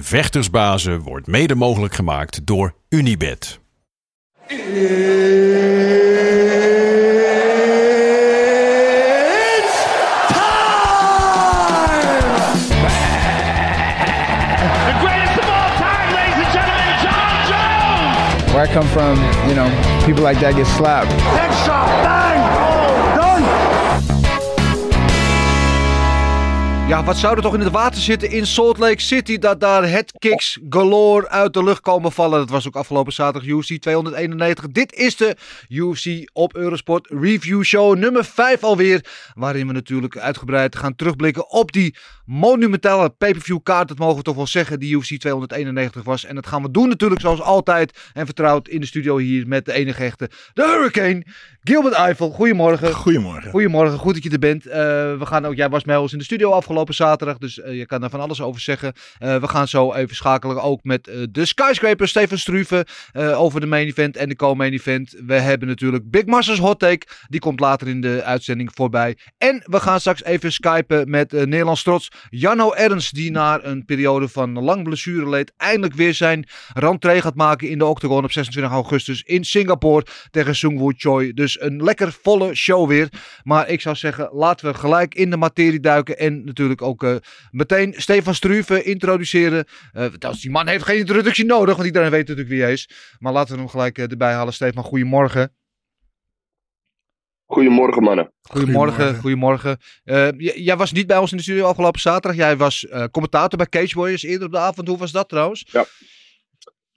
Vechtersbazen wordt mede mogelijk gemaakt door Unibed. It's time! The greatest of all time, ladies and gentlemen, John Jones! Where I come from, you know, people like that get slapped. Ja, wat zou er toch in het water zitten in Salt Lake City dat daar headkicks galore uit de lucht komen vallen. Dat was ook afgelopen zaterdag UFC 291. Dit is de UFC op Eurosport Review Show nummer 5 alweer. Waarin we natuurlijk uitgebreid gaan terugblikken op die monumentale pay-per-view kaart. Dat mogen we toch wel zeggen, die UFC 291 was. En dat gaan we doen natuurlijk zoals altijd en vertrouwd in de studio hier met de enige echte, de Hurricane, Gilbert Eiffel. Goedemorgen. Goedemorgen. Goedemorgen, goed dat je er bent. Eh, we gaan ook, jij was bij ons in de studio afgelopen zaterdag, dus eh, je kan er van alles over zeggen. Eh, we gaan zo even schakelen ook met eh, de skyscraper Stefan Struve over de main event en de co-main event. We hebben natuurlijk Big Masters Hot Take, die komt later in de uitzending voorbij. En we gaan straks even skypen met Nederlands trots Janno Ernst, die na een periode van lang blessure leed, eindelijk weer zijn rentree gaat maken in de octagon op 26 augustus in Singapore tegen Sungwoo Choi. Dus een lekker volle show weer. Maar ik zou zeggen, laten we gelijk in de materie duiken. En natuurlijk ook eh, meteen Stefan Struve introduceren. Eh, die man heeft geen introductie nodig, want iedereen weet natuurlijk wie hij is. Maar laten we hem gelijk eh, erbij halen. Stefan, goedemorgen. Goedemorgen, mannen. Goedemorgen, Goedemorgen. Eh, jij was niet bij ons in de studio afgelopen zaterdag. Jij was eh, commentator bij Cage Warriors eerder op de avond. Hoe was dat trouwens?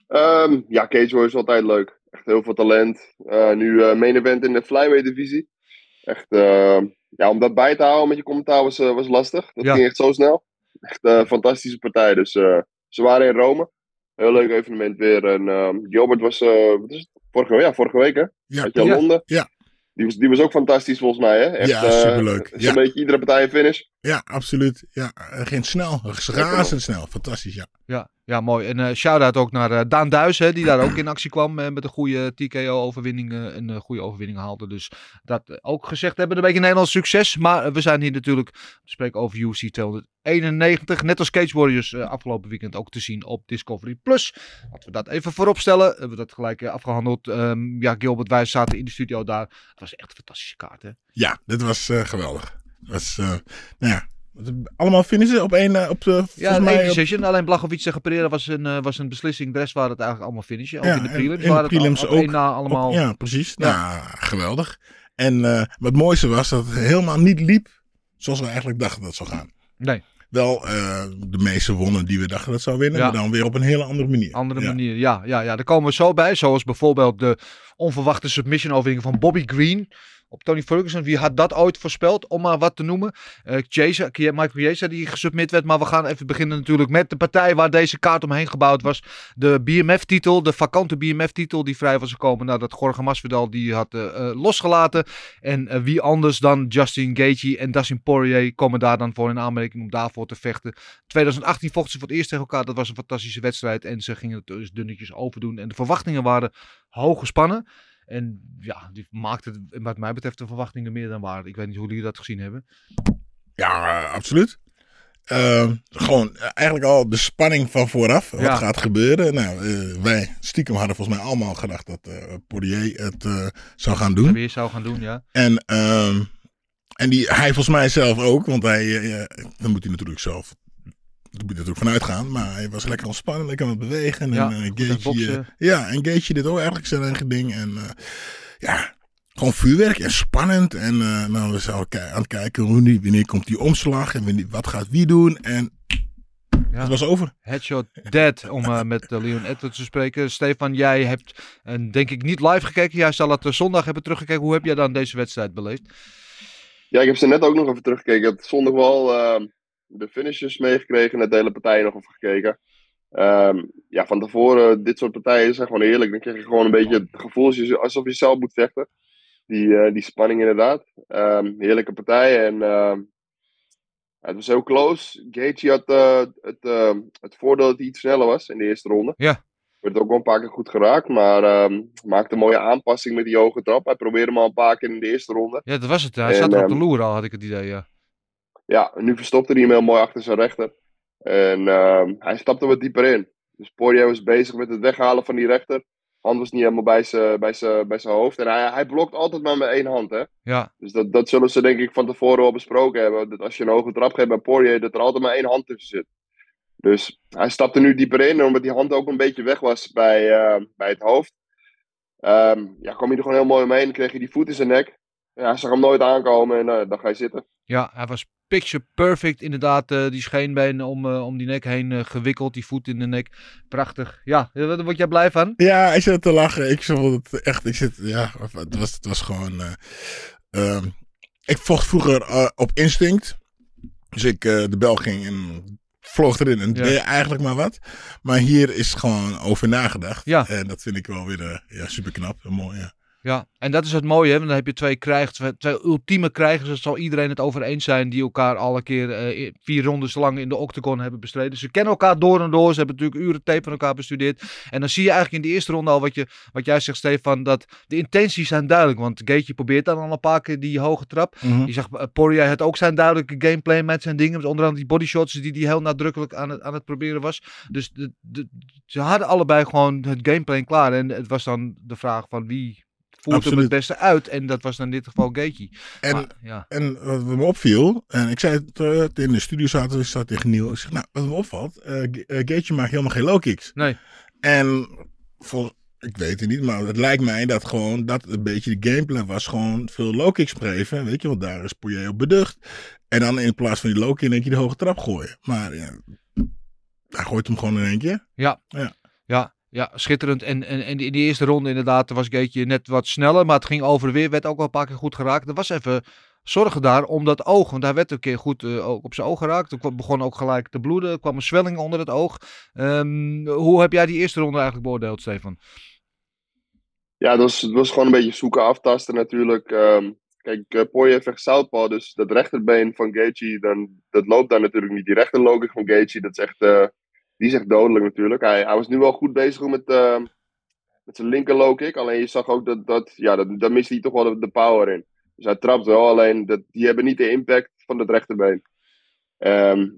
Ehm, ja, Cage Warriors is altijd leuk. Echt heel veel talent. Eh, nu eh, main event in de flyweight divisie. Echt, eh, ja, om dat bij te houden met je commentaar was, eh, was lastig. Dat Ja. ging echt zo snel. Echt een fantastische partij. Dus eh, ze waren in Rome. Heel leuk evenement weer. En ehm, Gilbert was, eh, wat is het? Vorige, ja, vorige week hè? Ja. Londen? Ja. Die was, die was ook fantastisch volgens mij hè? Echt, Ja, eh, superleuk. Zo'n Ja. beetje iedere partij een finish. Ja, absoluut. Ja, eh, ging snel. Razendsnel. Fantastisch, ja. Ja, ja mooi. En eh shout-out ook naar eh, Daan Duis, hè, die daar ook in actie kwam. met een goede TKO-overwinning. een goede overwinning haalde. Dus dat ook gezegd hebben, een beetje Nederlands succes. Maar we zijn hier natuurlijk te spreken over UFC 291. Net als Cage Warriors afgelopen weekend ook te zien op Discovery Plus. Laten we dat even voorop stellen. Hebben we dat gelijk eh, afgehandeld. Ehm, ja, Gilbert, wij zaten in de studio daar. Het was echt een fantastische kaart, hè? Ja, dit was geweldig. Het eh, nou ja, allemaal finishen op één, eh, op, eh, Ja, mij één op- decision. Alleen Blachowicz tegen Pereira was een, eh, was een beslissing. De rest waren het eigenlijk allemaal finishen. Ook Ja, in de en prelims in de het prelims al- één ook. na allemaal... op- ja, precies. Ja. Nou, geweldig. En wat het mooiste was dat het helemaal niet liep zoals we eigenlijk dachten dat het zou gaan. Nee. Wel de meeste wonnen die we dachten dat het zou winnen, Ja. maar dan weer op een hele andere manier. andere Ja. manier. Ja, ja, ja, daar komen we zo bij. Zoals bijvoorbeeld de onverwachte submission overwinning van Bobby Green op Tony Ferguson. Wie had dat ooit voorspeld, om maar wat te noemen? Eh Chiesa, Michael Chiesa die gesubmit werd. Maar we gaan even beginnen natuurlijk met de partij waar deze kaart omheen gebouwd was. De BMF-titel, de vakante BMF-titel die vrij was gekomen nadat Jorge Masvidal die had eh, eh, losgelaten. En wie anders dan Justin Gaethje en Dustin Poirier komen daar dan voor in aanmerking om daarvoor te vechten. 2018 vochten ze voor het eerst tegen elkaar. Dat was een fantastische wedstrijd. En ze gingen het dus dunnetjes overdoen. En de verwachtingen waren hoog gespannen. En ja, die maakte het, wat mij betreft de verwachtingen meer dan waar. Ik weet niet hoe jullie dat gezien hebben. Ja, eh, absoluut. Eh, gewoon eh, eigenlijk al de spanning van vooraf. Wat Ja. gaat gebeuren? Nou, eh, wij stiekem hadden volgens mij allemaal gedacht dat eh Poirier het zou gaan doen. Weer zou gaan doen, ja. En, ehm, en die, hij volgens mij zelf ook, want hij, dan moet hij natuurlijk zelf daar moet je natuurlijk vanuit gaan. Maar hij was lekker ontspannen, lekker aan het bewegen. Ja, en, eh, boksen. eh, ja, en Gaethje dit ook eigenlijk zijn eigen ding. En eh, ja, gewoon vuurwerk en spannend. En eh nou, we zouden aan het kijken hoe die, wanneer komt die omslag en wanneer, wat gaat wie doen. En Ja. het was over. Headshot dead, om eh, met eh, Leon Edwards te spreken. Stefan, jij hebt eh, denk ik niet live gekeken. Jij zal het zondag hebben teruggekeken. Hoe heb jij dan deze wedstrijd beleefd? Ja, ik heb ze net ook nog even teruggekeken. Ik heb zondag wel de finishes meegekregen. Net de hele partij nog even gekeken. Ehm, ja, van tevoren, dit soort partijen zijn gewoon heerlijk. Dan krijg je gewoon een beetje het gevoel alsof je zelf moet vechten. Die, eh, die spanning inderdaad. Ehm, heerlijke partij. En ehm, het was heel close. Gaethje had eh, het, het voordeel dat hij iets sneller was in de eerste ronde. Ja. Werd ook wel een paar keer goed geraakt. Maar maakte een mooie aanpassing met die hoge trap. Hij probeerde hem al een paar keer in de eerste ronde. Ja, dat was het. Hij En, zat er op de loer al, had ik het idee, ja. Ja, en nu verstopte hij hem heel mooi achter zijn rechter. En ehm, hij stapte wat dieper in. Dus Poirier was bezig met het weghalen van die rechter. Hand was niet helemaal bij zijn bij zijn- bij zijn hoofd. En hij, hij blokt altijd maar met één hand. Hè? Ja, Dus dat, dat zullen ze denk ik van tevoren wel besproken hebben. Dat als je een hoge trap geeft bij Poirier, dat er altijd maar één hand tussen zit. Dus hij stapte nu dieper in, omdat die hand ook een beetje weg was bij, eh, bij het hoofd. Ehm, ja, kwam hij er gewoon heel mooi omheen, kreeg hij die voet in zijn nek. Ja, hij zag hem nooit aankomen en eh, dan ga je zitten. ja, hij was picture perfect inderdaad. eh, die scheenbeen om, eh, om die nek heen eh, gewikkeld, die voet in de nek. Prachtig. Ja, daar word jij blij van? Ja, ik zit te lachen. Ik vond het echt, ik zit, ja, het was, het was gewoon, eh, ehm, ik vocht vroeger op instinct. Dus ik de bel ging en vloog erin en Ja. deed eigenlijk maar wat. Maar hier is gewoon over nagedacht. Ja. En dat vind ik wel weer ja, super knap en mooi. Ja. Ja, en dat is het mooie, hè? want dan heb je twee krijgers, twee, ultieme krijgers, daar zal iedereen het over eens zijn, die elkaar alle keer eh, vier rondes lang in de octagon hebben bestreden. Ze kennen elkaar door en door, ze hebben natuurlijk uren tape van elkaar bestudeerd. En dan zie je eigenlijk in de eerste ronde al wat, je, wat jij zegt, Stefan, dat de intenties zijn duidelijk. Want Gaethje probeert dan al een paar keer die hoge trap. Je zag, uh, Poirier had ook zijn duidelijke gameplay met zijn dingen. Met onder andere die bodyshots die hij heel nadrukkelijk aan het, aan het proberen was. Dus de, de, ze hadden allebei gewoon het gameplay klaar. En het was dan de vraag van wie voert hem Absoluut. het beste uit. En dat was dan in dit geval Gaethje. En, Maar, ja. en wat me opviel, en ik zei het eh, in de studio zaten, ik zat tegen Niel. Ik zeg, nou, wat me opvalt, eh, Gaethje maakt helemaal geen low kicks. Nee. En vol, ik weet het niet, maar het lijkt mij dat gewoon dat een beetje de gameplan was. Gewoon veel low kicks preven, weet je, want daar is Poirier op beducht. En dan in plaats van die low kick in één keer de hoge trap gooien. Maar ja, hij gooit hem gewoon in één keer. Ja. Ja. Ja, schitterend. En, en, in die eerste ronde inderdaad was Gaethje net wat sneller. Maar het ging over weer. Werd ook wel een paar keer goed geraakt. Er was even zorgen daar om dat oog. Want hij werd een keer goed eh, op zijn oog geraakt. Kwam- begon ook gelijk te bloeden. Er kwam een zwelling onder het oog. Ehm, hoe heb jij die eerste ronde eigenlijk beoordeeld, Stefan? Ja, het was, was gewoon een beetje zoeken, aftasten natuurlijk. Ehm, kijk, uh, vecht southpaw, dus dat rechterbeen van Gaethje, dan, dat loopt daar natuurlijk niet. Die rechterlogic van Gaethje, dat is echt, eh, die is echt dodelijk natuurlijk. Hij, hij was nu wel goed bezig met, ehm, met zijn linker low kick, alleen je zag ook dat, dat ja, dat, daar miste hij toch wel de, de power in. Dus hij trapt wel, alleen dat, die hebben niet de impact van het rechterbeen. Ehm,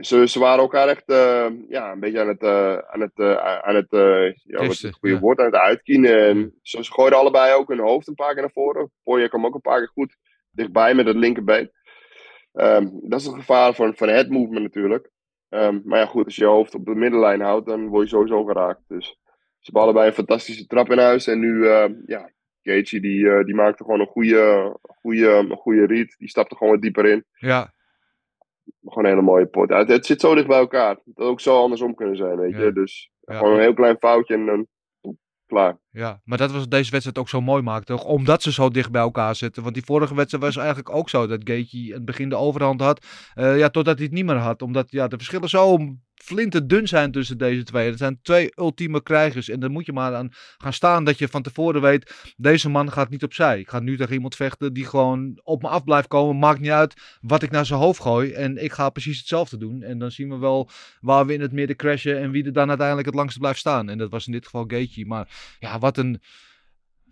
ze, ze waren elkaar echt eh, ja, een beetje aan het, eh, aan het, eh, aan het eh, ja, wat is Testen, het goede ja. woord, aan het uitkienen. En ze, ze gooiden allebei ook hun hoofd een paar keer naar voren. Poirier kwam ook een paar keer goed dichtbij met het linkerbeen. Ehm, dat is het gevaar van, van het movement natuurlijk. Ehm, maar ja, goed, als je je hoofd op de middenlijn houdt, dan word je sowieso geraakt. Dus ze hebben allebei een fantastische trap in huis. En nu, eh, ja, Gaethje die, eh, die maakte gewoon een goede, goede, een goede read. Die stapte gewoon wat dieper in. Ja, Gewoon een hele mooie pot. Ja, het, het zit zo dicht bij elkaar. Het had ook zo andersom kunnen zijn, weet je. Ja. Dus Ja. gewoon een heel klein foutje en dan klaar. ja, maar dat was deze wedstrijd ook zo mooi maakte. ook Omdat ze zo dicht bij elkaar zitten. Want die vorige wedstrijd was eigenlijk ook zo. Dat Gaethje in het begin de overhand had. eh, ja, totdat hij het niet meer had. Omdat ja, de verschillen zo flinterdun zijn tussen deze twee. Het zijn twee ultieme krijgers. En dan moet je maar aan gaan staan dat je van tevoren weet. Deze man gaat niet opzij. Ik ga nu tegen iemand vechten die gewoon op me af blijft komen. Maakt niet uit wat ik naar zijn hoofd gooi. En ik ga precies hetzelfde doen. En dan zien we wel waar we in het midden crashen. En wie er dan uiteindelijk het langst blijft staan. En dat was in dit geval Gaethje. Maar ja, wat een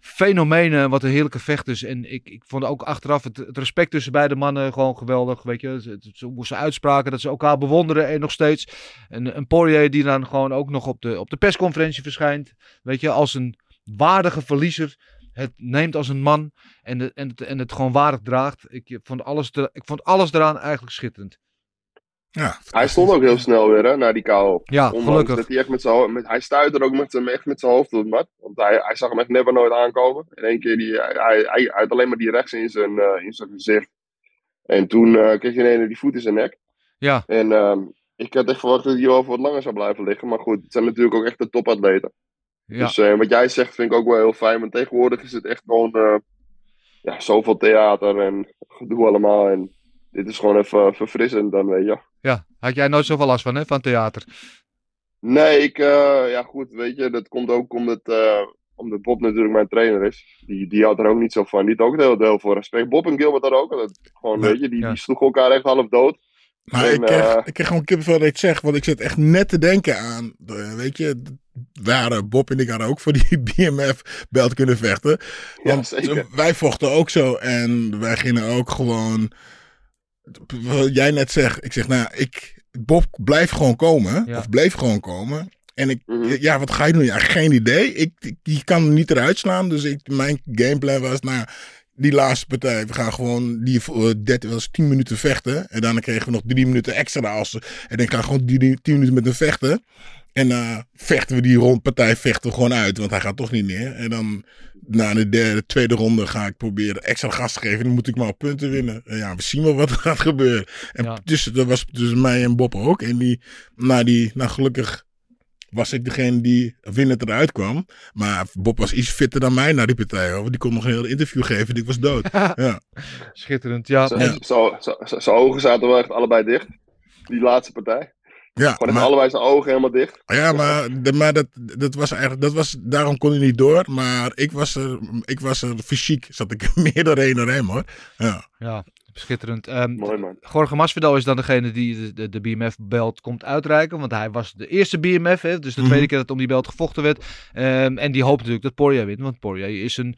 fenomeen. en Wat een heerlijke vechters. En ik, ik vond ook achteraf het, respect tussen beide mannen gewoon geweldig. Weet je, ze, ze uitspraken, dat ze elkaar bewonderen en nog steeds. En een Poirier die dan gewoon ook nog op de, op de persconferentie verschijnt. Weet je, als een waardige verliezer. Het neemt als een man en, en, het, en het gewoon waardig draagt. Ik vond, alles ik vond alles eraan eigenlijk schitterend. Ja, Hij stond ook heel snel weer, hè, naar die KO. Ja, Ondanks gelukkig. Dat hij, echt met zijn, met, hij stuitte er ook met, zijn- echt met zijn hoofd op het mat. Want hij, hij zag hem echt never nooit aankomen. In één keer, die, hij, hij, hij had alleen maar die rechts in zijn, eh, in zijn gezicht. En toen eh, kreeg hij ineens die voet in zijn nek. Ja, En ehm, ik had echt verwacht dat hij wel voor wat langer zou blijven liggen. Maar goed, het zijn natuurlijk ook echt de topatleten. ja. Dus eh, wat jij zegt vind ik ook wel heel fijn. Want tegenwoordig is het echt gewoon eh, ja, zoveel theater en gedoe allemaal. En dit is gewoon even verfrissend dan, weet je. ja. Had jij nooit zoveel last van, hè, van theater? Nee, ik, eh, ja goed, weet je, dat komt ook omdat, eh, omdat Bob natuurlijk mijn trainer is. Die, die houdt er ook niet zo van. Die had ook heel, heel veel respect. Bob en Gilbert daar ook. Dat, gewoon, Ja, weet je, die, ja. die sloegen elkaar echt half dood. Maar En, ik, kreeg, eh, ik kreeg gewoon kippenvel dat zegt. Want ik zit echt net te denken aan. eh, weet je, waren Bob en ik hadden ook voor die BMF-belt kunnen vechten. Ja, Want zeker. wij vochten ook zo. En wij gingen ook gewoon. Wat jij net zegt. Ik zeg, nou, ik, Bob blijft gewoon komen. Ja. Of bleef gewoon komen. En ik, Mhm. ja, wat ga je doen? Ja, geen idee. Ik, ik, je kan hem niet eruit slaan. Dus ik, mijn gameplan was, nou, die laatste partij, we gaan gewoon die uh, 30, was 10 minuten vechten. En daarna kregen we nog 3 minuten extra als ze. En ik ga gewoon die, die 10 minuten met hem vechten. En eh vechten we die rondpartij vechten we gewoon uit, want hij gaat toch niet neer. En dan na de derde, tweede ronde ga ik proberen extra gas te geven. Dan moet ik maar op punten winnen. En ja, we zien wel wat er gaat gebeuren. En Ja. tussen, dat was tussen mij en Bob ook. En die, nou, die, nou gelukkig was ik degene die winnend eruit kwam. Maar Bob was iets fitter dan mij na die partij. Hoor. Die kon nog een heel interview geven. Die was dood. ja. Schitterend, ja. Zijn Ja. zo, zo, zo- zijn ogen zaten wel echt allebei dicht. Die laatste partij. Ja, Gewoon maar, allebei zijn ogen helemaal dicht. ja, maar, de- maar dat, dat was eigenlijk, dat was, daarom kon hij niet door. Maar ik was er, ik was er fysiek, zat ik er meer doorheen dan hem hoor. Ja. Ja, schitterend. Ehm, Mooi man. Jorge Masvidal is dan degene die de, de, de BMF-belt komt uitreiken. Want hij was de eerste BMF, hè, dus de Mhm. tweede keer dat om die belt gevochten werd. Ehm, en die hoopt natuurlijk dat Poirier wint, want Poirier is een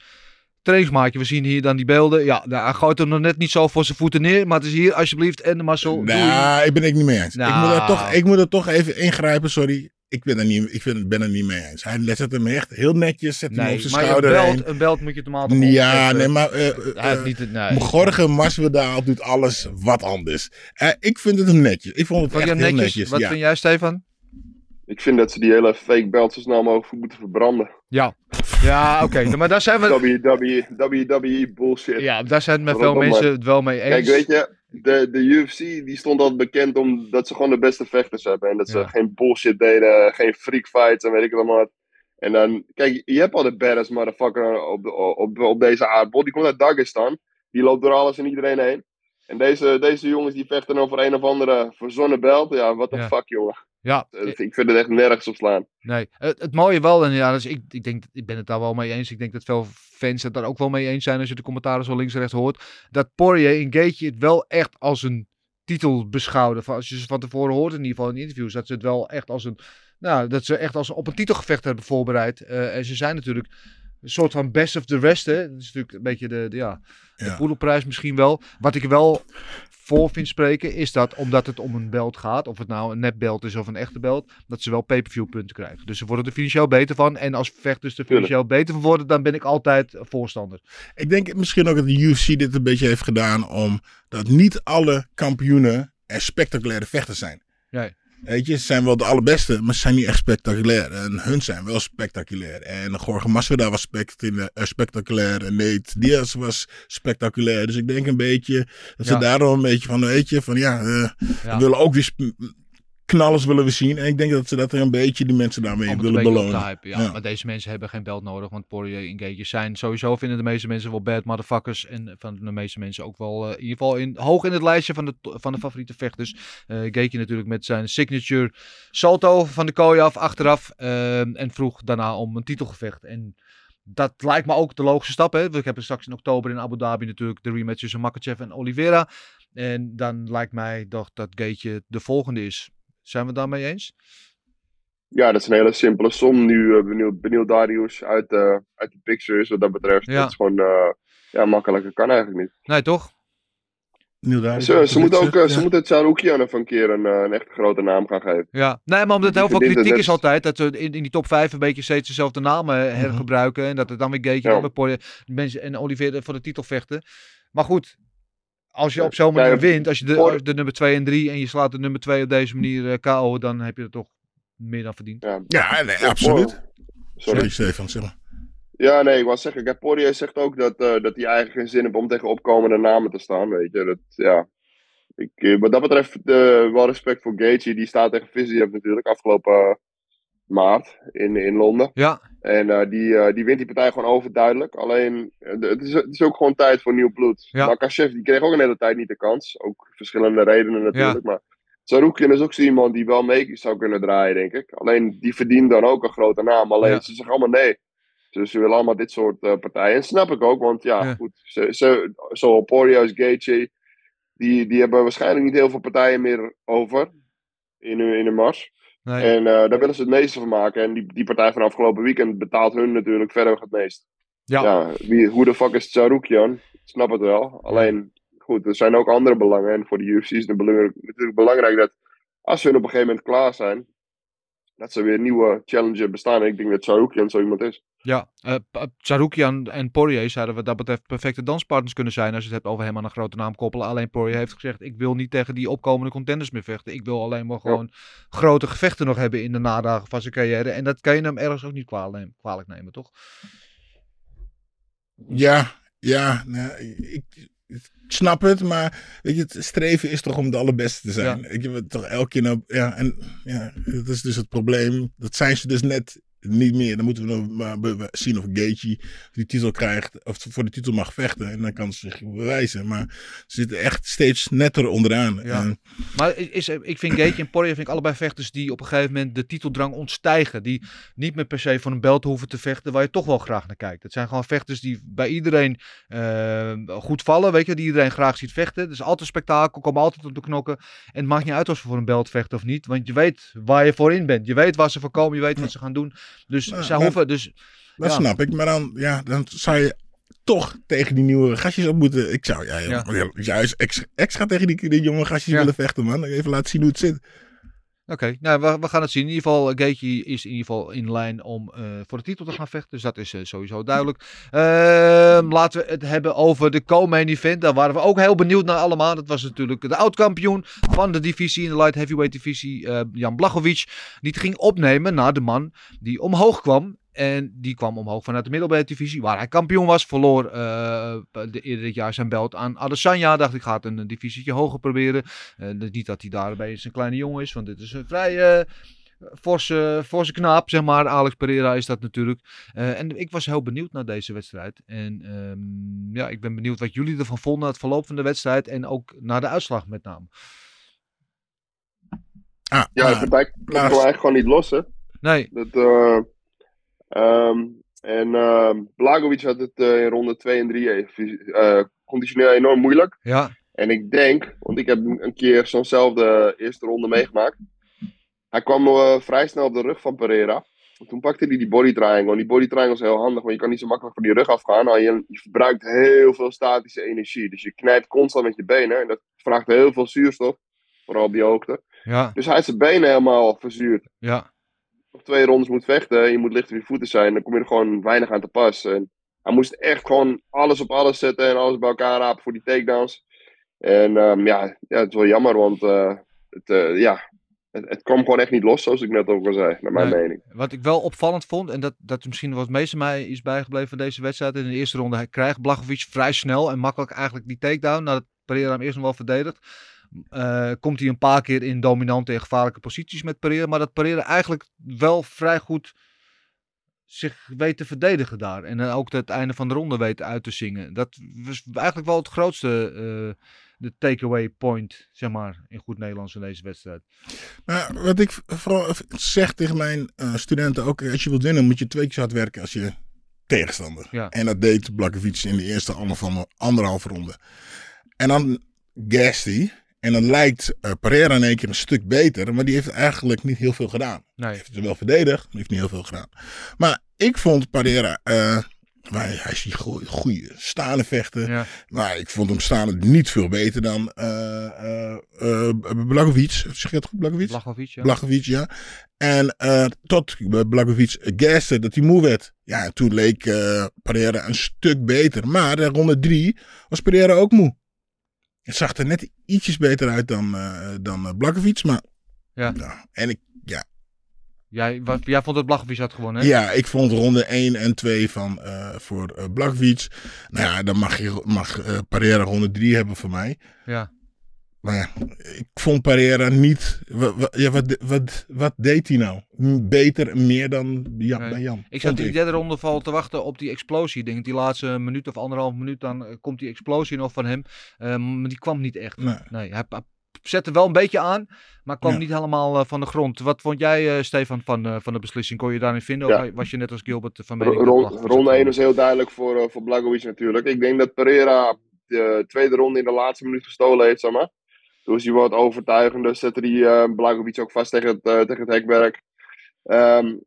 trainingsmaatje. We zien hier dan die beelden. Ja, nou, hij gooit hem nog net niet zo voor zijn voeten neer. Maar het is hier, alsjeblieft, en de doei. Nou, ik ben ik niet mee eens. Ik, moet er Nou. toch, ik moet er toch even ingrijpen, sorry. Ik ben er niet, ik vind, ben er niet mee eens. Hij zet hem echt heel netjes, zet hem op Nee, zijn maar een schouder belt, heen. een belt moet je normaal toch Ja, nee, maar eh, Hij heeft niet het, nee. Gorge Masvidal doet alles wat anders. Eh, ik vind het hem netjes. Ik vond het echt heel netjes? netjes. Wat ja. vind jij, Stefan? Ik vind dat ze die hele fake belt zo snel mogelijk moeten verbranden. Ja. Ja, oké. maar daar zijn we... WWE, WWE bullshit. Ja, daar zijn het met veel mensen het wel mee eens. Kijk, weet je, de, de UFC die stond altijd bekend omdat ze gewoon de beste vechters hebben. En dat ze Ja. geen bullshit deden, geen freak fights en weet ik allemaal wat. En dan, kijk, je hebt al de badass motherfucker op, de- op, op deze aardbol. Die komt uit Dagestan. Die loopt door alles en iedereen heen. En deze, deze jongens die vechten over een of andere verzonnen belt. Ja, what the Ja. fuck, jongen. Ja, Eh, Ik vind het echt nergens op slaan. Nee, het, het mooie wel, en ja, dus ik, ik, denk, ik ben het daar wel mee eens. Ik denk dat veel fans het daar ook wel mee eens zijn als je de commentaren zo links en rechts hoort. Dat Poirier in Gage het wel echt als een titel beschouwde. Van, als je ze van tevoren hoort, in ieder geval in interviews, dat ze het wel echt als een, nou, dat ze echt als op een titelgevecht hebben voorbereid. Eh, en ze zijn natuurlijk een soort van best of the rest, hè. Dat is natuurlijk een beetje de, de ja, de Ja. poedelprijs misschien wel. Wat ik wel voor vind spreken, is dat omdat het om een belt gaat, of het nou een nepbelt is of een echte belt, dat ze wel pay-per-view punten krijgen. Dus ze worden er financieel beter van. En als vechters er financieel beter van worden, dan ben ik altijd voorstander. Ik denk misschien ook dat de UFC dit een beetje heeft gedaan omdat niet alle kampioenen er spectaculaire vechters zijn. Nee. Weet je, ze zijn wel de allerbeste, maar ze zijn niet echt spectaculair. En hun zijn wel spectaculair. En Jorge Masvidal was spectaculair, eh, spectaculair. En Nate Diaz was spectaculair. Dus ik denk een beetje dat ze Ja. daarom een beetje van, weet je, van ja, Ja. we willen ook weer knallers willen we zien. En ik denk dat ze dat er een beetje die mensen daarmee willen belonen. hypen, ja. Ja. Maar deze mensen hebben geen belt nodig, want Poirier en Gage zijn sowieso vinden de meeste mensen wel bad motherfuckers. En van de meeste mensen ook wel eh, in ieder geval in, hoog in het lijstje van de, van de favoriete vechters. Gage natuurlijk met zijn signature salto van de kooi af, achteraf. ehm, en vroeg daarna om een titelgevecht. En dat lijkt me ook de logische stap. Hè? We hebben straks in oktober in Abu Dhabi natuurlijk de rematch tussen Makachev en Oliveira. En dan lijkt mij toch dat Gage de volgende is. Zijn we het daarmee eens? Ja, dat is een hele simpele som nu. eh, benieuwd, benieuwd Darius uit, eh, uit de picture is wat dat betreft. Ja. Dat is gewoon, eh, ja, makkelijker kan eigenlijk niet. Nee, toch? Ze, ze, moeten ook, ja. ze moeten het Sarukian even een keer een, eh, een echte grote naam gaan geven. Ja, nee, maar omdat heel veel kritiek net- is altijd dat we in, in die top 5 een beetje steeds dezelfde namen hergebruiken. En dat het dan weer Gage Ja. en Poirier- mensen en Oliveira voor de titel vechten. Maar goed, als je op zo'n manier wint, als je de, de nummer 2 en 3 en je slaat de nummer 2 op deze manier eh, KO, dan heb je het toch meer dan verdiend. Ja, Ja, nee, absoluut. Sorry. Sorry, Stefan, zeg maar. Ja, nee, ik wou zeggen, kijk, Poirier zegt ook dat, eh, dat hij eigenlijk geen zin heeft om tegen opkomende namen te staan, weet je. Dat, ja. ik, eh, wat dat betreft, wel respect voor Gaethje, die staat tegen Viziev natuurlijk afgelopen maart in, in Londen. Ja, En eh, die, eh, die wint die partij gewoon overduidelijk. Alleen, eh, het is, het is ook gewoon tijd voor nieuw bloed. Ja. Makachev, die kreeg ook een hele tijd niet de kans. Ook verschillende redenen natuurlijk. Maar Sarukian is ook zo iemand die wel mee zou kunnen draaien, denk ik. Alleen, die verdient dan ook een grote naam. Alleen, Ja. ze zeggen allemaal nee. Dus ze willen allemaal dit soort partijen. En snap ik ook, want ja, goed. Ze, ze, zo Poirier als Gaethje, die, die hebben waarschijnlijk niet heel veel partijen meer over. In hun, in hun mars. Nee. En eh, daar willen ze het meeste van maken. En die, die partij van afgelopen weekend betaalt hun natuurlijk verder het meest. ja. Ja, wie, hoe de fuck is Tsaroukian? Ik snap het wel. Alleen, goed, er zijn ook andere belangen. En voor de UFC is het natuurlijk belangrijk dat als hun op een gegeven moment klaar zijn, dat ze weer een nieuwe challenger bestaan. En ik denk dat Sarukian zo iemand is. Ja, uh, Sarukian en Poirier zouden wat dat betreft perfecte danspartners kunnen zijn als je het hebt over hem aan een grote naam koppelen. Alleen Poirier heeft gezegd, ik wil niet tegen die opkomende contenders meer vechten. Ik wil alleen maar gewoon grote gevechten nog hebben in de nadagen van zijn carrière. En dat kan je hem ergens ook niet kwalijk, kwalijk nemen, toch? Ja, ja. Nou, ik, ik snap het, maar weet je, het streven is toch om de allerbeste te zijn. Ik heb toch elke keer nou, ja, en ja, dat is dus het probleem. Dat zijn ze dus net niet meer. Dan moeten we nog maar zien of Gaethje die titel krijgt. Of voor de titel mag vechten. En dan kan ze zich bewijzen. Maar ze zitten echt steeds netter onderaan. Ja. maar is, ik vind Gaethje en Poirier vind ik allebei vechters die op een gegeven moment de titeldrang ontstijgen. Die niet meer per se voor een belt hoeven te vechten. Waar je toch wel graag naar kijkt. Het zijn gewoon vechters die bij iedereen uh, goed vallen. Weet je, die iedereen graag ziet vechten. Het is altijd spektakel. Komen altijd op de knokken. En het maakt niet uit of ze voor een belt vechten of niet. Want je weet waar je voor in bent. Je weet waar ze voor komen. Je weet wat ze gaan doen. Dus zij hoeven... Dus, dat snap ik. Maar dan, ja, dan zou je toch tegen die nieuwe gastjes op moeten. Ik zou ja, ja. juist extra, extra tegen die, die jonge gastjes willen vechten, man. Even laten zien hoe het zit. Oké, nou, we, we, gaan het zien. In ieder geval, Gaethje is in ieder geval in lijn om uh, voor de titel te gaan vechten. Dus dat is uh, sowieso duidelijk. Uh, laten we het hebben over de co-main event. Daar waren we ook heel benieuwd naar allemaal. Dat was natuurlijk de oud-kampioen van de divisie, in de light heavyweight divisie, Jan Blachowicz. Die het ging opnemen naar de man die omhoog kwam. En die kwam omhoog vanuit de middelbare divisie, waar hij kampioen was. Verloor uh, de, eerder dit jaar zijn belt aan Adesanya. Dacht ik, ga het een, divisietje hoger proberen. Uh, niet dat hij daarbij een kleine jongen is, want dit is een vrij uh, forse, forse knaap, zeg maar. Alex Pereira is dat natuurlijk. en ik was heel benieuwd naar deze wedstrijd. En um, ja, ik ben benieuwd wat jullie ervan vonden, het verloop van de wedstrijd. En ook naar de uitslag met name. Ah, ja, het partij komt eigenlijk gewoon niet los, hè? Nee. Dat... Um, en uh, Blagovic had het uh, in ronde 2 en 3 uh, conditioneel enorm moeilijk. Ja. En ik denk, want ik heb een keer zo'nzelfde eerste ronde meegemaakt. Hij kwam uh, vrij snel op de rug van Pereira. En toen pakte hij die body triangle. En die body triangle is heel handig, want je kan niet zo makkelijk van die rug afgaan. Nou, je, je verbruikt heel veel statische energie. Dus je knijpt constant met je benen. En dat vraagt heel veel zuurstof, vooral op die hoogte. Ja. Dus hij heeft zijn benen helemaal verzuurd. Ja nog twee rondes moet vechten, je moet licht op je voeten zijn, dan kom je er gewoon weinig aan te pas. En hij moest echt gewoon alles op alles zetten en alles bij elkaar rapen voor die takedowns. En um, ja, ja, het is wel jammer, want uh, het, uh, ja, het, het, kwam gewoon echt niet los, zoals ik net ook al zei, naar mijn nee, mening. Wat ik wel opvallend vond, en dat, dat misschien wat meeste mij is bijgebleven van deze wedstrijd. In de eerste ronde hij krijgt Blachowicz vrij snel en makkelijk eigenlijk die takedown, nadat Pereira hem eerst nog wel verdedigt. Uh, komt hij een paar keer in dominante en gevaarlijke posities met Pereira. Maar dat Pereira eigenlijk wel vrij goed zich weet te verdedigen daar. En uh, ook het einde van de ronde weet uit te zingen. Dat was eigenlijk wel het grootste uh, de takeaway point, zeg maar, in goed Nederlands in deze wedstrijd. Wat ik vooral zeg tegen mijn studenten ook, als je wilt winnen moet je twee keer zo hard werken als je tegenstander. Ja. En dat deed Blakkevic in de eerste anderhalve ronde. En dan Gasty, en dan lijkt uh, Pereira in één keer een stuk beter. Maar die heeft eigenlijk niet heel veel gedaan. Nee. Hij heeft het wel verdedigd, maar heeft niet heel veel gedaan. Maar ik vond Pereira... Uh, hij is die goede staande vechten. Ja. Maar ik vond hem staande niet veel beter dan uh, uh, Blagovic. Zeg je dat goed, Blagovic? Blagovic, ja. Blagovic, ja. En tot Blagovic gaste dat hij moe werd. Ja, toen leek Pereira een stuk beter. Maar in ronde drie was Pereira ook moe. Het zag er net ietsjes beter uit dan, uh, dan uh, Blakkevic, maar... Ja. Nou, en ik, ja. Jij, wat, jij vond dat Blakkevic had gewonnen, hè? Ja, ik vond ronde 1 en 2 van, uh, voor uh, Blakkevic. Nou ja, dan mag, je, mag Pereira ronde 3 hebben voor mij. Ja. Maar ja, ik vond Pereira niet. Wat, ja, wat, wat, wat deed hij nou? Beter, meer dan Jan, nee. Jan. Ik zat in die derde ronde val te wachten op die explosie. Ik denk die laatste minuut of anderhalf minuut, dan uh, komt die explosie nog van hem. Uh, maar die kwam niet echt. Nee. nee hij, hij, zette wel een beetje aan, maar kwam ja. niet helemaal uh, van de grond. Wat vond jij, Stefan, van, van de beslissing? Kon je daarin vinden? Ja. Of was je net als Gilbert van mening? Ron, ronde 1 is heel duidelijk voor, voor Blagovic natuurlijk. Ik denk dat Pereira de tweede ronde in de laatste minuut gestolen heeft, zeg maar. Is hij wat overtuigender, zette hij uh, Blagovic ook vast tegen het, uh, tegen het hekwerk. Um,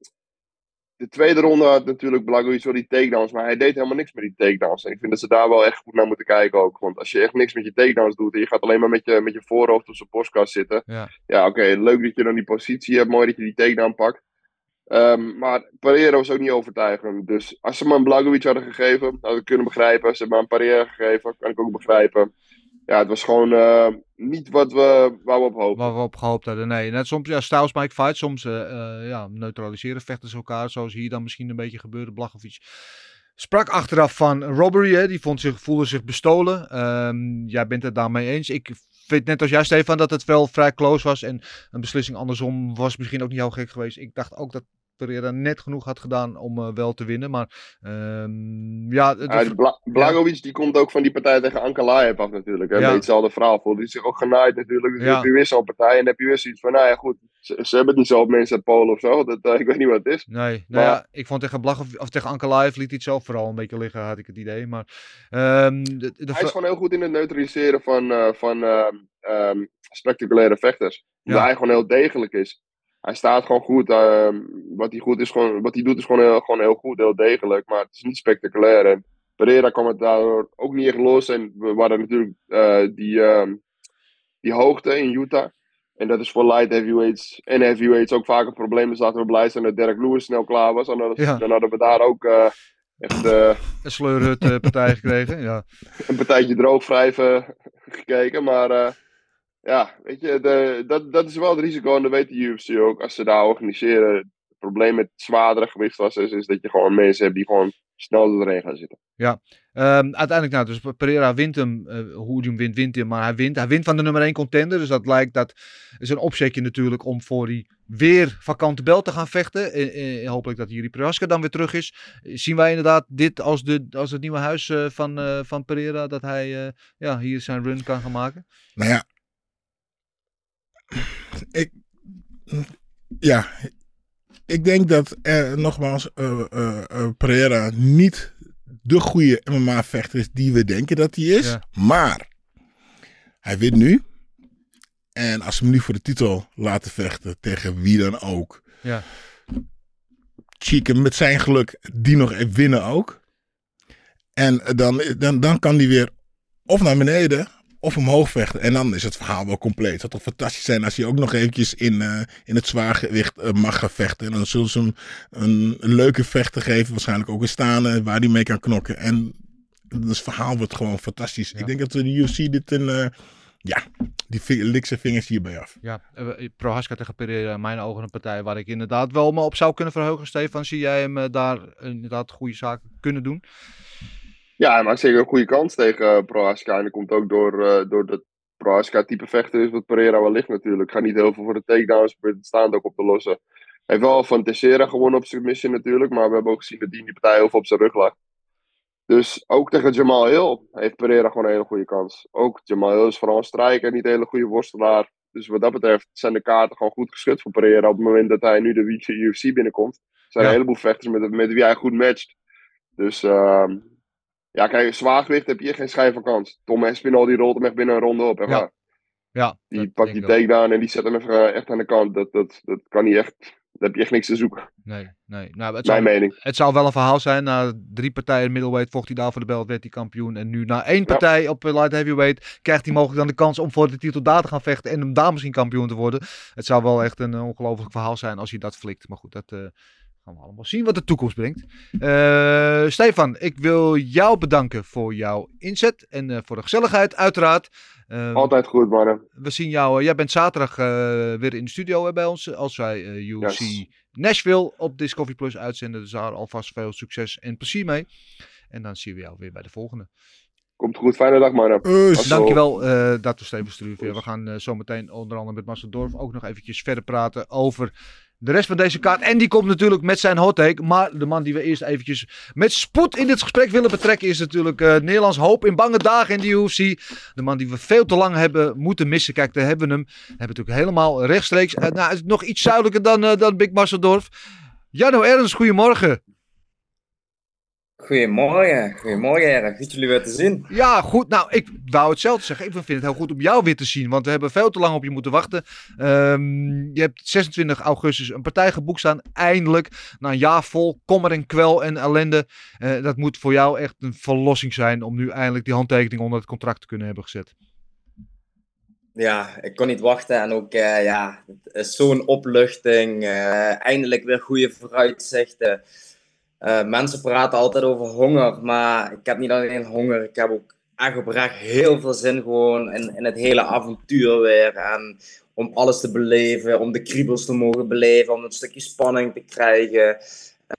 de tweede ronde had natuurlijk Blagojevich wel die takedowns, maar hij deed helemaal niks met die takedowns. En ik vind dat ze daar wel echt goed naar moeten kijken ook. Want als je echt niks met je takedowns doet en je gaat alleen maar met je, met je voorhoofd op zijn postkast zitten. Ja. Ja, oké, leuk dat je dan die positie hebt, mooi dat je die takedown pakt. Ehm, maar Pereira was ook niet overtuigend. Dus als ze maar een Blagojevich hadden gegeven, had ik kunnen begrijpen. Als ze maar een Pereira gegeven, kan ik ook begrijpen. Ja, het was gewoon eh, niet wat we, waar we op hopen. Waar we op gehoopt hadden. Nee, net soms, ja, styles make fight. Soms eh, eh, ja, neutraliseren vechten ze elkaar. Zoals hier dan misschien een beetje gebeurde. Blachowicz sprak achteraf van robbery. Hè. Die vond zich, voelde zich bestolen. Ehm, jij bent het daarmee eens. Ik vind net als jij, Stefan, dat het wel vrij close was. En een beslissing andersom was misschien ook niet heel gek geweest. Ik dacht ook dat Pereira net genoeg had gedaan om eh, wel te winnen. Maar ehm, ja, de- Ja, die Bla Blagojevich die komt ook van die partij tegen Ankalaev af natuurlijk. Hè? Ja. Hetzelfde verhaal. Voelde hij zich ook genaaid natuurlijk. Dus Ja. heb je weer zo'n partij en dan heb je weer zoiets van, nou ja goed. Ze, ze hebben het niet zo op mensen uit Polen of zo. Dat, eh, ik weet niet wat het is. Nee, nou Maar- ja, ik vond tegen Blachowicz, of tegen Ankalaev liet hij het zelf vooral een beetje liggen, had ik het idee. Maar ehm, de, de Hij is gewoon heel goed in het neutraliseren van, eh, van ehm, spectaculaire vechters. Omdat hij gewoon heel degelijk is. Hij staat gewoon goed. ehm, wat, hij goed is gewoon, wat hij doet is gewoon heel, gewoon heel goed, heel degelijk. Maar het is niet spectaculair. En Pereira kwam het daardoor ook niet echt los. En we hadden natuurlijk eh, die, ehm, die hoogte in Utah. En dat is voor light heavyweights en heavyweights ook vaak een probleem. Dus laten we blij zijn dat Derek Lewis snel klaar was. Anders, Ja. Dan hadden we daar ook eh, echt eh, een sleurhut partij gekregen. Ja. een partijtje droogwrijven gekeken. Maar ja, weet je, de, dat, dat is wel het risico. En dat weet de UFC ook. Als ze daar organiseren. Het probleem met zwaardere gewichtklassen is, is dat je gewoon mensen hebt die gewoon snel regen gaan zitten. Ehm, uiteindelijk, nou, dus Pereira wint hem. eh, hoe hij hem wint, wint hij hem. Maar hij wint. Hij wint van de nummer 1 contender. Dus dat lijkt, dat is een opzetje natuurlijk om voor die weer vakante bel te gaan vechten. Eh, eh, hopelijk dat Jiri Prohaska dan weer terug is. Zien wij inderdaad dit als, de, als het nieuwe huis eh, van, eh, van Pereira. Dat hij eh, ja, hier zijn run kan gaan maken. Nou ja. Ik, ja. Ik denk dat er nogmaals eh, eh, eh, Pereira niet de goede MMA-vechter is die we denken dat hij is. Ja. Maar hij wint nu. En als ze hem nu voor de titel laten vechten tegen wie dan ook. Ja. Chicken met zijn geluk die nog even winnen ook. En dan, dan, dan kan hij weer of naar beneden of omhoog vechten. En dan is het verhaal wel compleet. Het zou toch fantastisch zijn als hij ook nog eventjes in, eh, in het zwaargewicht eh, mag gaan vechten. En dan zullen ze hem een, een leuke vechter geven. Waarschijnlijk ook een staande waar hij mee kan knokken. En het verhaal wordt gewoon fantastisch. Ja. Ik denk dat de UFC dit een... eh, ja, die zijn vingers hierbij af. Ja, Prohaska tegen Pereira in mijn ogen een partij waar ik inderdaad wel me op zou kunnen verheugen. Stefan, zie jij hem daar inderdaad goede zaken kunnen doen? Ja, hij maakt zeker een goede kans tegen uh, Prohaska. En dat komt ook door, eh, door dat Prohaska type vechter is wat Pereira wel ligt natuurlijk. Gaat niet heel veel voor de takedowns, probeert het staand ook op te lossen. Hij heeft wel van Teixeira gewonnen op submission natuurlijk. Maar we hebben ook gezien dat die die partij heel veel op zijn rug lag. Dus ook tegen Jamal Hill heeft Pereira gewoon een hele goede kans. Ook Jamal Hill is vooral een strijker, niet een hele goede worstelaar. Dus wat dat betreft zijn de kaarten gewoon goed geschud voor Pereira op het moment dat hij nu de UFC binnenkomt. Er zijn Ja. een heleboel vechters met, met wie hij goed matcht. Dus ehm, ja, kijk, zwaargewicht heb je hier geen schijn van kans. Tom Espinal die rolt hem echt binnen een ronde op. Echt Ja, waar. Ja, Die pakt die takedown en die zet hem even eh, echt aan de kant. Dat, dat, dat kan niet echt. Daar heb je echt niks te zoeken. Nee, nee. Nou, het, Mijn zou, mening. het zou wel een verhaal zijn. Na drie partijen middleweight vocht hij daar voor de belt, werd hij kampioen. En nu na één partij op eh, light heavyweight krijgt hij mogelijk dan de kans om voor de titel daar te gaan vechten. En hem daar misschien kampioen te worden. Het zou wel echt een eh, ongelooflijk verhaal zijn als hij dat flikt. Maar goed, dat gaan we allemaal zien wat de toekomst brengt. Eh, Stefan, ik wil jou bedanken voor jouw inzet en eh, voor de gezelligheid uiteraard. Eh, Altijd goed, mannen. we zien jou. eh, jij bent zaterdag eh, weer in de studio bij ons. Als wij eh UFC Yes. Nashville op Discovery Plus uitzenden. Dus daar alvast veel succes en plezier mee. En dan zien we jou weer bij de volgende. Komt goed. Fijne dag. Us. Zo. Dankjewel eh dat we Steven Struve. We gaan eh, zo meteen onder andere met Marcel Dorf ook nog eventjes verder praten over de rest van deze kaart. En die komt natuurlijk met zijn hot take. Maar de man die we eerst eventjes met spoed in dit gesprek willen betrekken is natuurlijk eh, Nederlands hoop in bange dagen in de UFC. De man die we veel te lang hebben moeten missen. Kijk, daar hebben we hem. Hebben natuurlijk helemaal rechtstreeks. eh, nou, is nog iets zuidelijker dan, eh, dan Big Marcel Dorf. Jano Ernst, goedemorgen. Goedemorgen, goedemorgen heren. Goed jullie weer te zien. Ja, goed. Nou, ik wou hetzelfde zeggen. Ik vind het heel goed om jou weer te zien. Want we hebben veel te lang op je moeten wachten. Ehm, je hebt 26 augustus een partij geboekt staan. Eindelijk. Na een jaar vol kommer en kwel en ellende. Eh, dat moet voor jou echt een verlossing zijn. Om nu eindelijk die handtekening onder het contract te kunnen hebben gezet. Ja, ik kon niet wachten. En ook, uh, ja, zo'n opluchting. Uh, eindelijk weer goede vooruitzichten. Uh, mensen praten altijd over honger, maar ik heb niet alleen honger, ik heb ook echt heel veel zin gewoon in, in het hele avontuur weer. En om alles te beleven, om de kriebels te mogen beleven, om een stukje spanning te krijgen.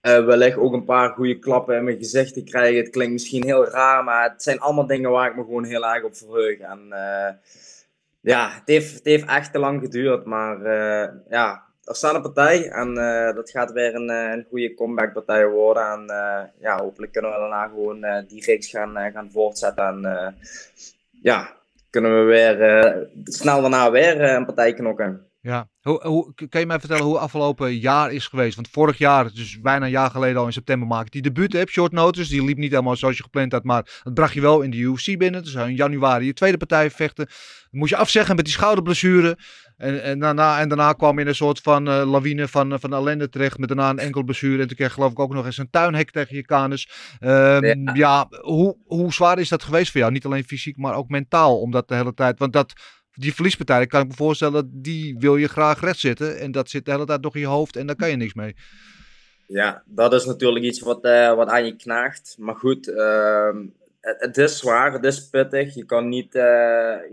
Uh, wellicht ook een paar goede klappen in mijn gezicht te krijgen. Het klinkt misschien heel raar, maar het zijn allemaal dingen waar ik me gewoon heel erg op verheug. En uh, ja, het heeft, het heeft echt te lang geduurd, maar ja, er staat een partij en uh, dat gaat weer een, uh, een goede comebackpartij worden. En uh, ja, hopelijk kunnen we daarna gewoon die reeks gaan, gaan voortzetten. En ja, kunnen we weer snel daarna weer een partij knokken. Ja, hoe, hoe, kan je mij vertellen hoe het afgelopen jaar is geweest? Want vorig jaar, dus bijna een jaar geleden al in september, maakte die debuut heb, short notice. Die liep niet helemaal zoals je gepland had, maar dat bracht je wel in de UFC binnen. Dus in januari je tweede partij vechten. Dan moest je afzeggen met die schouderblessure. En, en, daarna, en daarna kwam je in een soort van uh, lawine van, van ellende terecht. Met daarna een enkel blessure. En toen kreeg geloof ik ook nog eens een tuinhek tegen je kanus. Um, ja, ja hoe, hoe zwaar is dat geweest voor jou? Niet alleen fysiek, maar ook mentaal. Omdat de hele tijd. Want dat, die verliespartij, kan ik me voorstellen, die wil je graag rechtzetten. En dat zit de hele tijd nog in je hoofd en daar kan je niks mee. Ja, dat is natuurlijk iets wat, uh, wat aan je knaagt. Maar goed, uh, het, is zwaar, het is pittig. Je kan, niet, uh,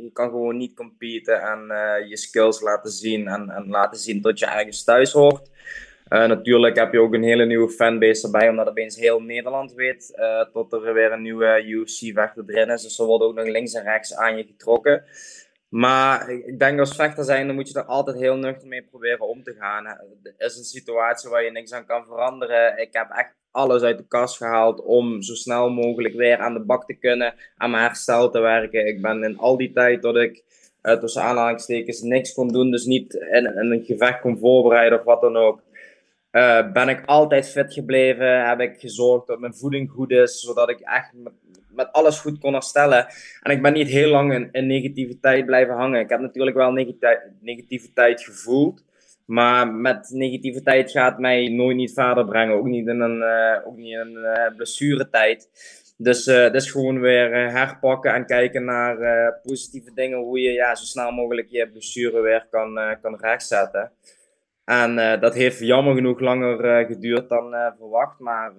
je kan gewoon niet competen en uh, je skills laten zien. En, en, laten zien dat je ergens thuis hoort. natuurlijk heb je ook een hele nieuwe fanbase erbij, omdat opeens heel Nederland weet dat er weer een nieuwe UFC-vechter erin is. Dus er wordt ook nog links en rechts aan je getrokken. Maar ik denk als vechter zijn, dan moet je er altijd heel nuchter mee proberen om te gaan. Het is een situatie waar je niks aan kan veranderen. Ik heb echt alles uit de kast gehaald om zo snel mogelijk weer aan de bak te kunnen, aan mijn herstel te werken. Ik ben in al die tijd dat ik uh, tussen aanhalingstekens niks kon doen, dus niet in, in, een gevecht kon voorbereiden of wat dan ook. Uh, ben ik altijd fit gebleven, heb ik gezorgd dat mijn voeding goed is, zodat ik echt met, alles goed kon herstellen. En ik ben niet heel lang in, negativiteit blijven hangen. Ik heb natuurlijk wel negativiteit gevoeld. Maar met negativiteit gaat mij nooit niet verder brengen. Ook niet in een, uh, ook niet een uh, blessuretijd. Dus uh, dat is gewoon weer herpakken en kijken naar positieve dingen. Hoe je ja, zo snel mogelijk je blessure weer kan, kan rechtzetten. En dat heeft jammer genoeg langer geduurd dan verwacht. Maar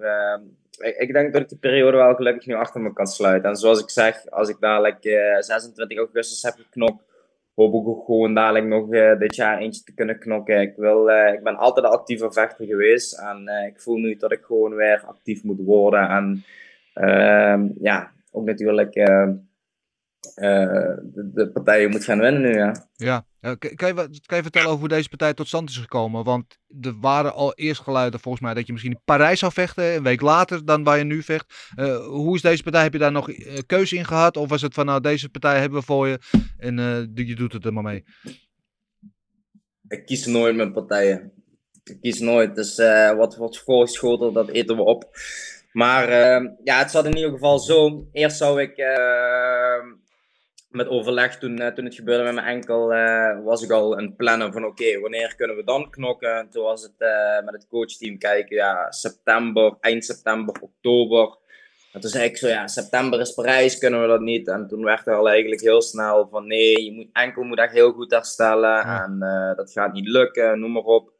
ik, ik, denk dat ik die periode wel gelukkig nu achter me kan sluiten. En zoals ik zeg, als ik dadelijk 26 augustus heb geknokt hoop ik gewoon dadelijk nog uh, dit jaar eentje te kunnen knokken. Ik, wil, uh, ik ben altijd een actieve vechter geweest en ik voel nu dat ik gewoon weer actief moet worden. En ehm, ja, ook natuurlijk de, de, partijen moet gaan winnen nu. Ja. Ja, kan, je, kan je vertellen over hoe deze partij tot stand is gekomen? Want er waren al eerst geluiden volgens mij dat je misschien in Parijs zou vechten, een week later dan waar je nu vecht. Uh, hoe is deze partij? Heb je daar nog uh, keuze in gehad? Of was het van nou deze partij hebben we voor je en uh, je doet het er maar mee? Ik kies nooit mijn partijen. Ik kies nooit. Dus wat wordt voorgeschoteld, dat eten we op. Maar ja, het zat in ieder geval zo. Eerst zou ik met overleg toen, uh, toen het gebeurde met mijn enkel, uh, was ik al een plannen van oké, wanneer kunnen we dan knokken? Toen was het uh, met het coachteam kijken, ja, september, eind september, oktober. En toen zei ik zo, ja, september is Parijs, kunnen we dat niet? En toen werd er al eigenlijk heel snel van nee, je moet, enkel moet echt heel goed herstellen en dat gaat niet lukken, noem maar op.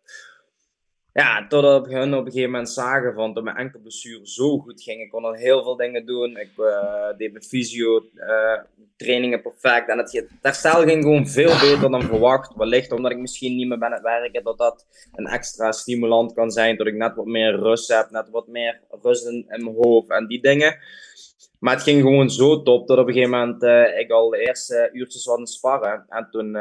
Ja, totdat hun op een gegeven moment zagen van dat mijn enkelblessure zo goed ging. Ik kon al heel veel dingen doen. Ik uh, deed mijn fysio uh, trainingen perfect. En het, herstel ging gewoon veel beter dan verwacht. Wellicht omdat ik misschien niet meer ben het werken. Dat dat een extra stimulant kan zijn. Dat ik net wat meer rust heb. Net wat meer rust in, mijn hoofd en die dingen. Maar het ging gewoon zo top dat op een gegeven moment uh, ik al de eerste uurtjes aan het sparren. En toen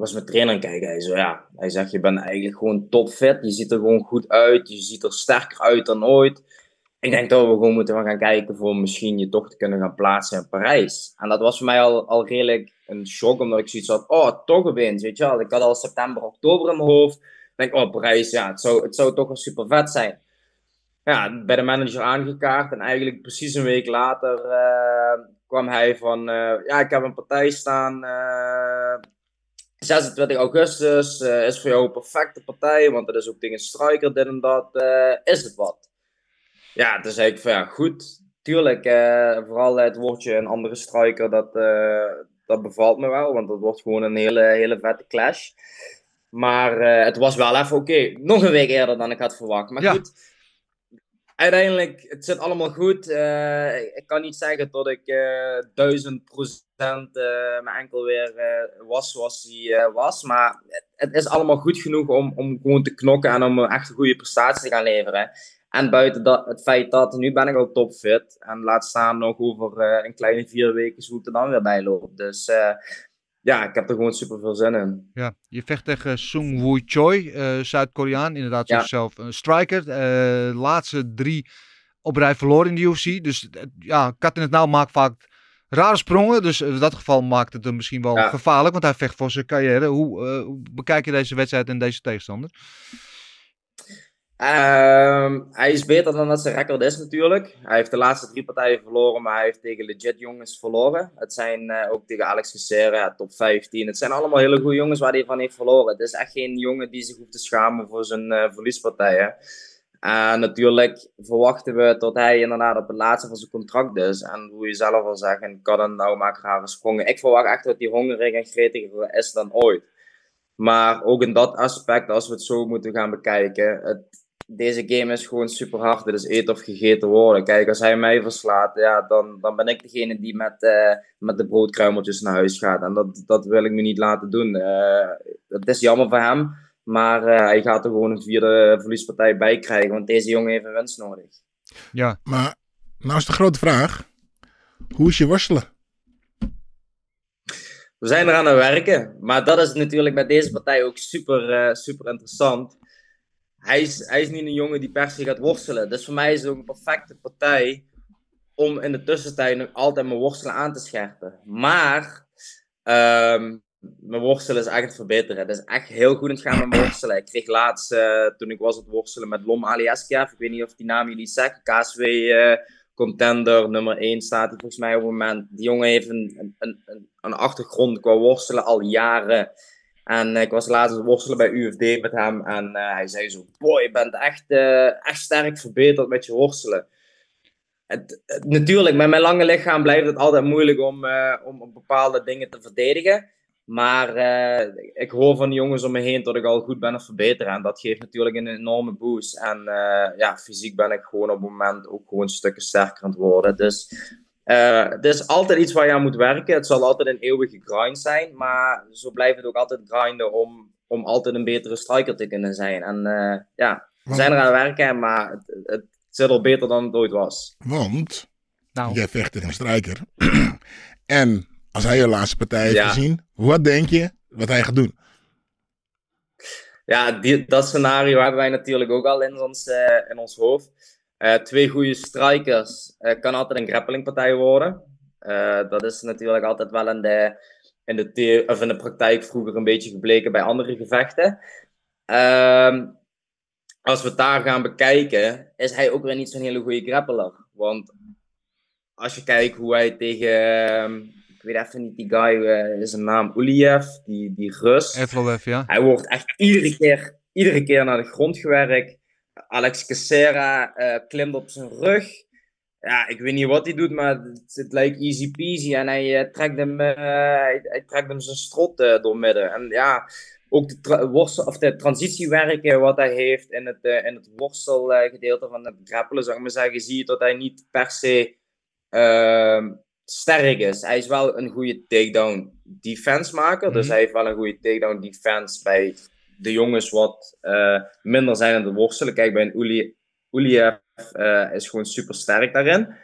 was mijn trainer kijken. Hij zo, ja, hij zegt, je bent eigenlijk gewoon topfit. Je ziet er gewoon goed uit. Je ziet er sterker uit dan ooit. Ik denk dat we gewoon moeten gaan kijken voor misschien je toch te kunnen gaan plaatsen in Parijs. En dat was voor mij al, al redelijk een shock, omdat ik zoiets had, oh, toch opeens, weet je wel. Ik had al september, oktober in mijn hoofd. Ik denk, oh, Parijs, ja, het zou, het zou toch wel super vet zijn. ja, bij de manager aangekaart. En eigenlijk precies een week later eh, kwam hij van, eh, ja, ik heb een partij staan. eh, 26 augustus eh, is voor jou een perfecte partij, want dat is ook tegen striker, dit en dat. eh, is het wat? Ja, toen zei ik van, ja, goed. Tuurlijk, eh, vooral het woordje een andere striker, dat, dat bevalt me wel, want dat wordt gewoon een hele, hele vette clash. Maar het was wel even oké. Nog een week eerder dan ik had verwacht. Maar Ja. goed, uiteindelijk, het zit allemaal goed. Eh, ik kan niet zeggen dat ik eh duizend procent eh, mijn enkel weer was zoals hij was. Maar het, is allemaal goed genoeg om, om gewoon te knokken en om echt een goede prestatie te gaan leveren. En buiten dat, het feit dat nu ben ik al topfit. En laat staan nog over een kleine vier weken hoe het er dan weer bij loopt. Dus ja, ik heb er gewoon super veel zin in. Ja, je vecht tegen Sung Woo Choi, eh, Zuid-Koreaan. Inderdaad, Ja. zelf een striker. Eh laatste drie op rij verloren in de UFC. Dus eh, ja, kat in het nauw maakt vaak rare sprongen. Dus in dat geval maakt het hem misschien wel Ja. gevaarlijk. Want hij vecht voor zijn carrière. Hoe, hoe bekijk je deze wedstrijd en deze tegenstander? Ehm, hij is beter dan dat zijn record is natuurlijk. Hij heeft de laatste drie partijen verloren, maar hij heeft tegen legit jongens verloren. Het zijn eh, ook tegen Alex Gessera, top 15. Het zijn allemaal hele goede jongens waar hij van heeft verloren. Het is echt geen jongen die zich hoeft te schamen voor zijn eh, verliespartijen. En natuurlijk verwachten we tot hij inderdaad op het laatste van zijn contract is. En hoe je zelf al zegt, en kan dan nou maken rare sprongen. Ik verwacht echt dat hij hongerig en gretiger is dan ooit. Maar ook in dat aspect, als we het zo moeten gaan bekijken, het, deze game is gewoon super hard. Het is eten of gegeten worden. Kijk, als hij mij verslaat, ja, dan, dan ben ik degene die met, eh, met de broodkruimeltjes naar huis gaat. En dat, dat wil ik nu niet laten doen. Eh, het is jammer voor hem, maar eh, hij gaat er gewoon een vierde verliespartij bij krijgen. Want deze jongen heeft een winst nodig. Ja, Maar nou is de grote vraag. Hoe is je worstelen? We zijn eraan aan het werken. Maar dat is natuurlijk met deze partij ook super, eh, super interessant. Hij is, hij is niet een jongen die per se gaat worstelen. Dus voor mij is het ook een perfecte partij om in de tussentijd nog altijd mijn worstelen aan te scherpen. Maar ehm, mijn worstelen is echt het verbeteren. Het is echt heel goed aan het gaan met mijn worstelen. Ik kreeg laatst, eh, toen ik was het worstelen met Lom Aliaskev, ik weet niet of die naam jullie zegt, KSW eh, contender nummer 1 staat hij volgens mij op het moment. Die jongen heeft een, een, een, een achtergrond qua worstelen al jaren. En ik was laatst worstelen bij UFD met hem. En eh, hij zei zo, boy, je bent echt, eh, echt sterk verbeterd met je worstelen. Het, natuurlijk, met mijn lange lichaam blijft het altijd moeilijk om, eh, om bepaalde dingen te verdedigen. Maar ik hoor van de jongens om me heen dat ik al goed ben het verbeteren. En dat geeft natuurlijk een enorme boost. En ja, fysiek ben ik gewoon op het moment ook gewoon stukken sterker aan het worden. Dus eh, het is altijd iets waar je aan moet werken. Het zal altijd een eeuwige grind zijn. Maar zo blijft het ook altijd grinden om, om altijd een betere striker te kunnen zijn. En eh, ja, we zijn er aan het werken, maar het, het zit al beter dan het ooit was. Want nou, jij vecht tegen een strijker. en als hij je laatste partij heeft Ja. gezien, wat denk je wat hij gaat doen? Ja, die, dat scenario hebben wij natuurlijk ook al in ons, eh, in ons hoofd. Eh, twee goede strikers eh, kan altijd een grapplingpartij worden. Eh, dat is natuurlijk altijd wel in de, in, de of in de praktijk vroeger een beetje gebleken bij andere gevechten. Ehm, als we het daar gaan bekijken, is hij ook weer niet zo'n hele goede grappler. Want als je kijkt hoe hij tegen, ehm, ik weet even niet die guy, is zijn naam Uliev, die, die Rus. Evloev, ja. Hij wordt echt iedere keer, iedere keer naar de grond gewerkt. Alex Cassera eh, klimt op zijn rug. Ja, ik weet niet wat hij doet, maar het, het lijkt easy peasy. En hij, eh, trekt, hem, eh, hij, hij trekt hem zijn strot doormidden. En ja, ook de, tra- worstel, of de transitiewerken wat hij heeft in het, in het worstelgedeelte van het grappelen, zou ik maar zeggen, zie je dat hij niet per se ehm, sterk is. Hij is wel een goede takedown defense maker. Dus Mhm. hij heeft wel een goede takedown defense bij de jongens wat eh, minder zijn aan het worstelen. Kijk, bij een Uli, Uliev eh, is gewoon super sterk daarin.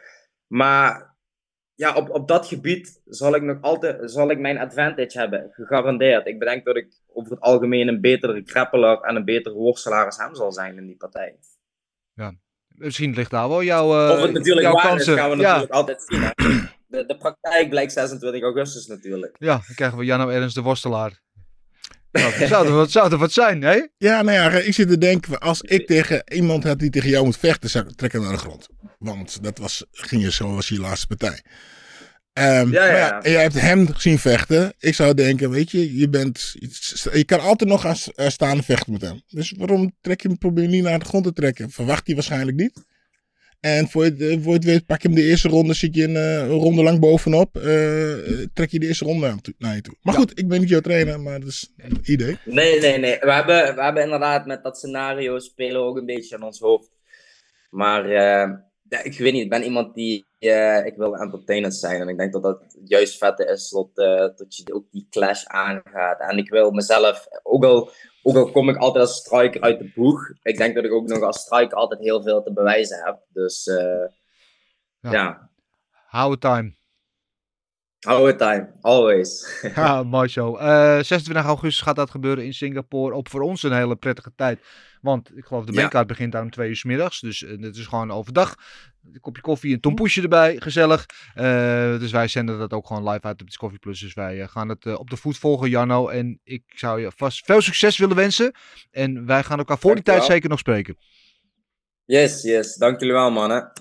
Maar ja, op, op dat gebied zal ik nog altijd zal ik mijn advantage hebben, gegarandeerd. Ik bedenk dat ik over het algemeen een betere grappler en een betere worstelaar als hem zal zijn in die partij. Misschien ligt daar wel jouw, eh, of het natuurlijk jouw waar kansen. is, gaan we ja, natuurlijk altijd zien. hè. De, de praktijk blijkt 26 augustus natuurlijk. ja, dan krijgen we Janno Ernst de worstelaar. Nou, dat zou er wat, zou er wat zijn, hè? Ja, nou ja, ik zit te denken, als ik tegen iemand had die tegen jou moet vechten, zou ik trekken naar de grond. Want dat was, ging je zo, was je laatste partij. Ehm, Ja, ja, maar ja. en jij hebt hem gezien vechten. Ik zou denken, weet je, je bent, je kan altijd nog gaan staan vechten met hem. Dus waarom trek je hem, probeer je niet naar de grond te trekken? Verwacht hij waarschijnlijk niet. En voor je, het- eh, voor het weet, pak je hem de eerste ronde, zit je een, eh, een ronde lang bovenop. eh, trek je de eerste ronde naar, je toe. Maar goed, ik ben niet jouw trainer, maar dat is een idee. Nee, nee, nee. We hebben, we hebben inderdaad met dat scenario spelen we ook een beetje in ons hoofd. Maar eh, ja, ik weet niet, ik ben iemand die, eh, ik wil entertainend zijn. En ik denk dat dat juist vette is, dat, eh, dat je ook die clash aangaat. En ik wil mezelf, ook al, ook al kom ik altijd als striker uit de boeg, ik denk dat ik ook nog als striker altijd heel veel te bewijzen heb. Dus eh, Ja. ja, time. hou it time, always. Ja, mooi zo. Eh 26 augustus gaat dat gebeuren in Singapore. Op voor ons een hele prettige tijd. Want ik geloof de Ja. maincard begint daar om twee uur 's middags. Dus eh, het is gewoon overdag. Een kopje koffie en tompoesje erbij. Gezellig. Eh, dus wij zenden dat ook gewoon live uit op Discovery Plus. Dus wij eh, gaan het eh, op de voet volgen, Janno. En ik zou je vast veel succes willen wensen. En wij gaan elkaar voor die tijd zeker nog spreken. Yes, yes, dank jullie wel mannen.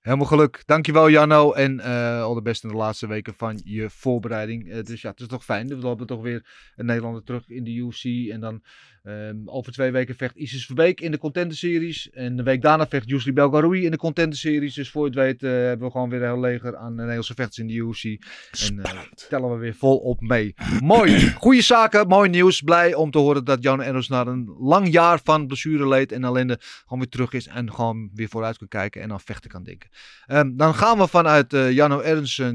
Helemaal geluk. Dankjewel Janno. En eh al de beste in de laatste weken van je voorbereiding. Eh, dus ja, het is toch fijn. We lopen toch weer een Nederlander terug in de UFC. En dan ehm, over twee weken vecht Isis Verbeek in de Contender Series. En de week daarna vecht Yusli Belgaroui in de Contender Series. Dus voor je het weet eh, hebben we gewoon weer een heel leger aan Nederlandse vechters in de UFC. En eh, tellen we weer volop mee. Mooi. Goede zaken. Mooi nieuws. Blij om te horen dat Jan Eros na een lang jaar van blessureleed en ellende gewoon weer terug is. En gewoon weer vooruit kan kijken en aan vechten kan denken. Ehm, dan gaan we vanuit eh Janno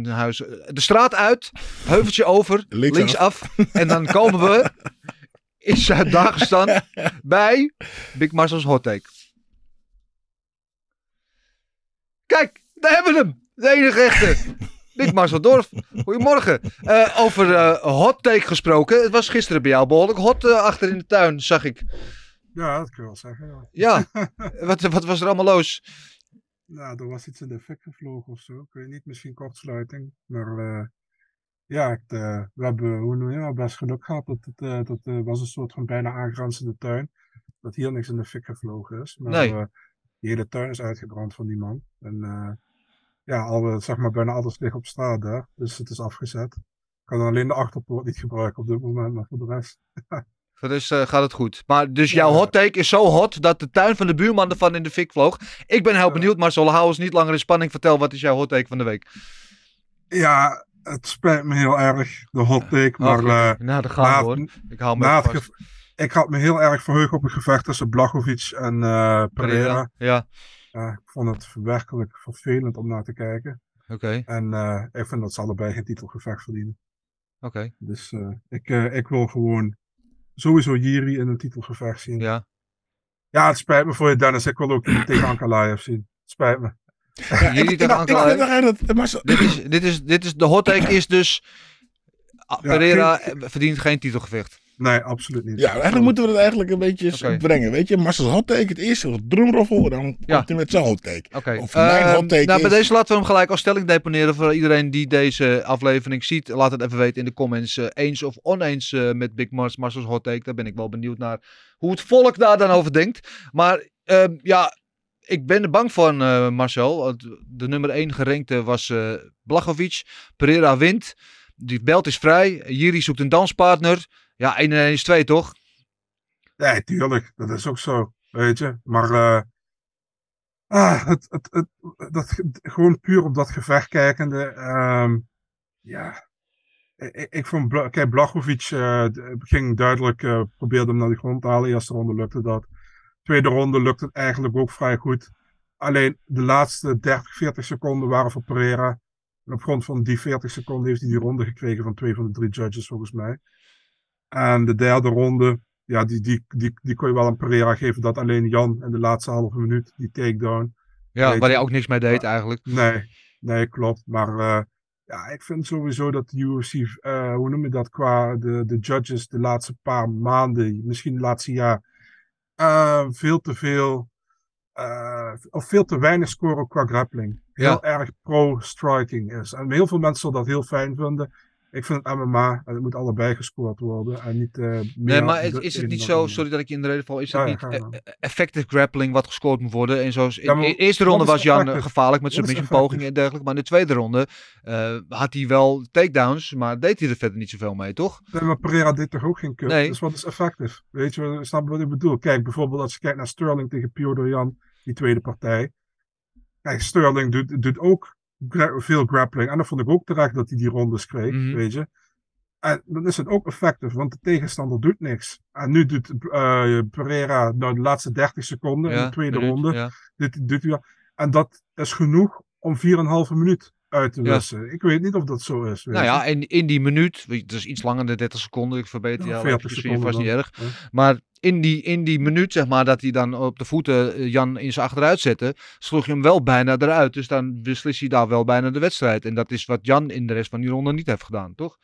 huis eh, de straat uit, heuveltje over, Linksaf. linksaf. En dan komen we in Zuid-Dagestan bij Big Marcel's Hot Take. Kijk, daar hebben we hem. De enige echte. Big Marcel Dorf. Goedemorgen. Eh, over eh, hot take gesproken. Het was gisteren bij jou behoorlijk hot eh, achter in de tuin, zag ik. Ja, dat kun je wel zeggen. Ja. Ja, wat, wat was er allemaal los? Nou, er was iets in de fik gevlogen of zo. Ik weet niet, misschien kortsluiting. Maar ja, het, eh, we hebben hoe noem je, best geluk gehad. Dat, het, eh, dat eh, was een soort van bijna aangrenzende tuin. Dat hier niks in de fik gevlogen is. Maar Nee. die hele tuin is uitgebrand van die man. En ja, al, zeg maar, bijna alles ligt op straat daar. Dus het is afgezet. Ik kan alleen de achterpoort niet gebruiken op dit moment, maar voor de rest. De eh, gaat het goed. Maar dus jouw hot take is zo hot dat de tuin van de buurman ervan in de fik vloog. Ik ben heel benieuwd, Marcel. Hou ons niet langer in spanning. Vertel, wat is jouw hot take van de week? Ja, het spijt me heel erg, de hot take. Maar Oh, eh, nou, na- we hoor. Ik hou me vast. ik had me heel erg verheugd op het gevecht tussen Blachowicz en eh, Pereira. Ja, ik vond het werkelijk vervelend om naar te kijken. oké. En eh, ik vind dat ze allebei geen titelgevecht verdienen. Oké. Dus ik, ik wil gewoon sowieso Jiri in een titelgevecht zien. Ja. Ja, het spijt me voor je Dennis. Ik wil ook tegen Ankalaev zien. Het spijt me. Jullie Ik eigenlijk dat Dit is, dit, is, dit is, de hot take is dus... Pereira verdient geen titelgevecht. Nee, absoluut niet. Ja, eigenlijk moeten we het eigenlijk een beetje brengen. Weet je, Marcel's hot take, het eerste was drumroffel, dan Ja. komt hij met zijn hot take. Oké. Of mijn Ehm, hot take nou, bij deze laten we hem gelijk als stelling deponeren voor iedereen die deze aflevering ziet. Laat het even weten in de comments. eh, eens of oneens eh, met Big Mars, Marcel's hot take. Daar ben ik wel benieuwd naar hoe het volk daar dan over denkt. Maar ehm, ja, ik ben er bang van, eh, Marcel. De nummer 1 gerankte was eh Blachowicz. Pereira wint. Die belt is vrij. Jiri zoekt een danspartner. Ja, 1 en 1 is 2, toch? Nee, tuurlijk. Dat is ook zo. Weet je. Maar eh, ah, het, het, het, dat, ge- gewoon puur op dat gevecht kijkende. ehm, ja. Ik, ik- vond, kijk, Blachowicz ging duidelijk, probeerde hem naar de grond te halen. Eerste ronde lukte dat. Tweede ronde lukte het eigenlijk ook vrij goed. Alleen de laatste 30, 40 seconden waren voor Pereira. En op grond van die 40 seconden heeft hij die ronde gekregen van twee van de drie judges volgens mij. En de derde ronde, ja, die, die, die, die kon je wel aan Pereira geven. Dat alleen Jan in de laatste halve minuut, die takedown. Ja, waar hij ook niks mee deed eigenlijk. Nee, nee, klopt. Maar eh, ja, ik vind sowieso dat de UFC, eh, hoe noem je dat, qua de, de judges de laatste paar maanden, misschien het laatste jaar, eh, veel te veel, eh, of veel te weinig scoren qua grappling. Heel Ja. erg pro-striking is. En heel veel mensen zullen dat heel fijn vinden. Ik vind het MMA en het moet allebei gescoord worden. En niet, eh, Nee, maar is, het niet zo, sorry dat ik je in de reden val, is het ja, niet maar. eh, effective grappling wat gescoord moet worden? En zoals in de eerste ronde was Jan eh, effective? gevaarlijk met submission pogingen en effective? dergelijke, maar in de tweede ronde eh, had hij wel takedowns, maar deed hij er verder niet zoveel mee, toch? Nee, maar Pereira deed toch ook geen kut? Nee. Dus wat is effectief? Weet je, wat- snap je wat ik bedoel? Kijk, bijvoorbeeld als je kijkt naar Sterling tegen Piotr Jan, die tweede partij. Kijk, Sterling doet, doet ook gra- veel grappling. En dat vond ik ook terecht dat hij die rondes kreeg, Mhm. weet je. En dan is het ook effectief, want de tegenstander doet niks. En nu doet eh, Pereira nou, de laatste 30 seconden in de tweede minuut, ronde. ja. Dit, doet hij wel. En dat is genoeg om 4,5 minuut uit te Ja. Ik weet niet of dat zo is. Nou ja, en in die minuut, het is iets langer dan 30 seconden, ik verbeter Ja, je al 40 eventjes, vind je vast niet seconden erg. Maar in die, in die minuut, zeg maar, dat hij dan op de voeten eh, Jan in zijn achteruit zette, sloeg je hem wel bijna eruit. Dus dan beslist hij daar wel bijna de wedstrijd. En dat is wat Jan in de rest van die ronde niet heeft gedaan, toch?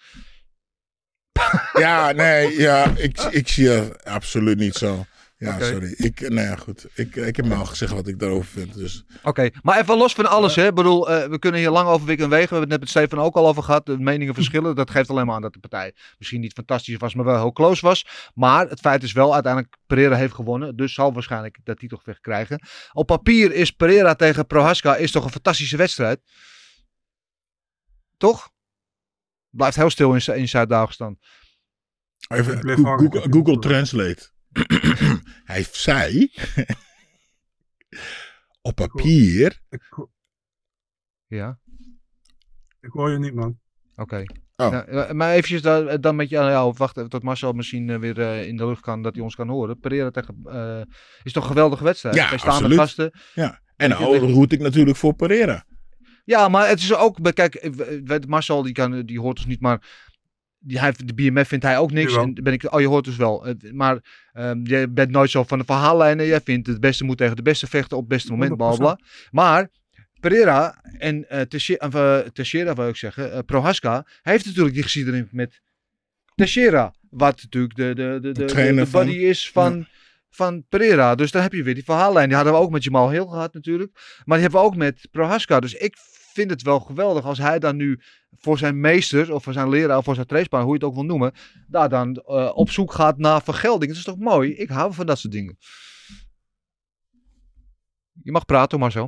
Ja, nee, ja, ik, ik zie het absoluut niet zo. Ja, sorry. Ik, nou ja, goed. Ik, ik heb maar al gezegd wat ik daarover vind. Dus. Oké, maar even los van alles, hè. Ik bedoel, eh, we kunnen hier lang over wikken en wegen. We hebben het net met Stefan ook al over gehad. De meningen verschillen. Dat geeft alleen maar aan dat de partij misschien niet fantastisch was, maar wel heel close was. Maar het feit is wel, uiteindelijk Pereira heeft gewonnen. Dus zal waarschijnlijk dat titelgevecht krijgen. Op papier is Pereira tegen Prohaska is toch een fantastische wedstrijd? Toch? Blijft heel stil in, in Zuid-Dagestan. Even Google Translate. Hij zei. op papier. Ja, ik hoor je niet, man. oké. Oh. Nou, eh, maar eventjes dan, dan met je aan jou. Wacht even tot Marcel misschien eh, weer eh, in de lucht kan, dat hij ons kan horen. Pereira tegen... eh, is toch een geweldige wedstrijd? Ja, Twee staande absoluut. gasten. Ja. En nou roet ik natuurlijk voor Pereira. Ja, maar het is ook... Kijk, eh, Marcel die, kan, die hoort dus niet, maar... Die, hij, de BMF vindt hij ook niks. En ben ik, oh, je hoort dus wel. Maar ehm je bent nooit zo van de verhaallijnen. Jij vindt het beste moet tegen de beste vechten op het beste moment. Bla, bla. Maar Pereira en eh Teixeira, Teixeira wil ik zeggen, eh, Prohaska, hij heeft natuurlijk die geschiedenis met Teixeira. Wat natuurlijk de, de, de, de, de, van- is van, van Pereira. Dus dan heb je weer die verhaallijn. Die hadden we ook met Jamal Hill gehad natuurlijk. Maar die hebben we ook met Prohaska. Dus ik vind het wel geweldig als hij dan nu voor zijn meester of voor zijn leraar of voor zijn tracepaar, hoe je het ook wil noemen, daar dan eh, op zoek gaat naar vergelding. Dat is toch mooi? Ik hou van dat soort dingen. Je mag praten, maar zo.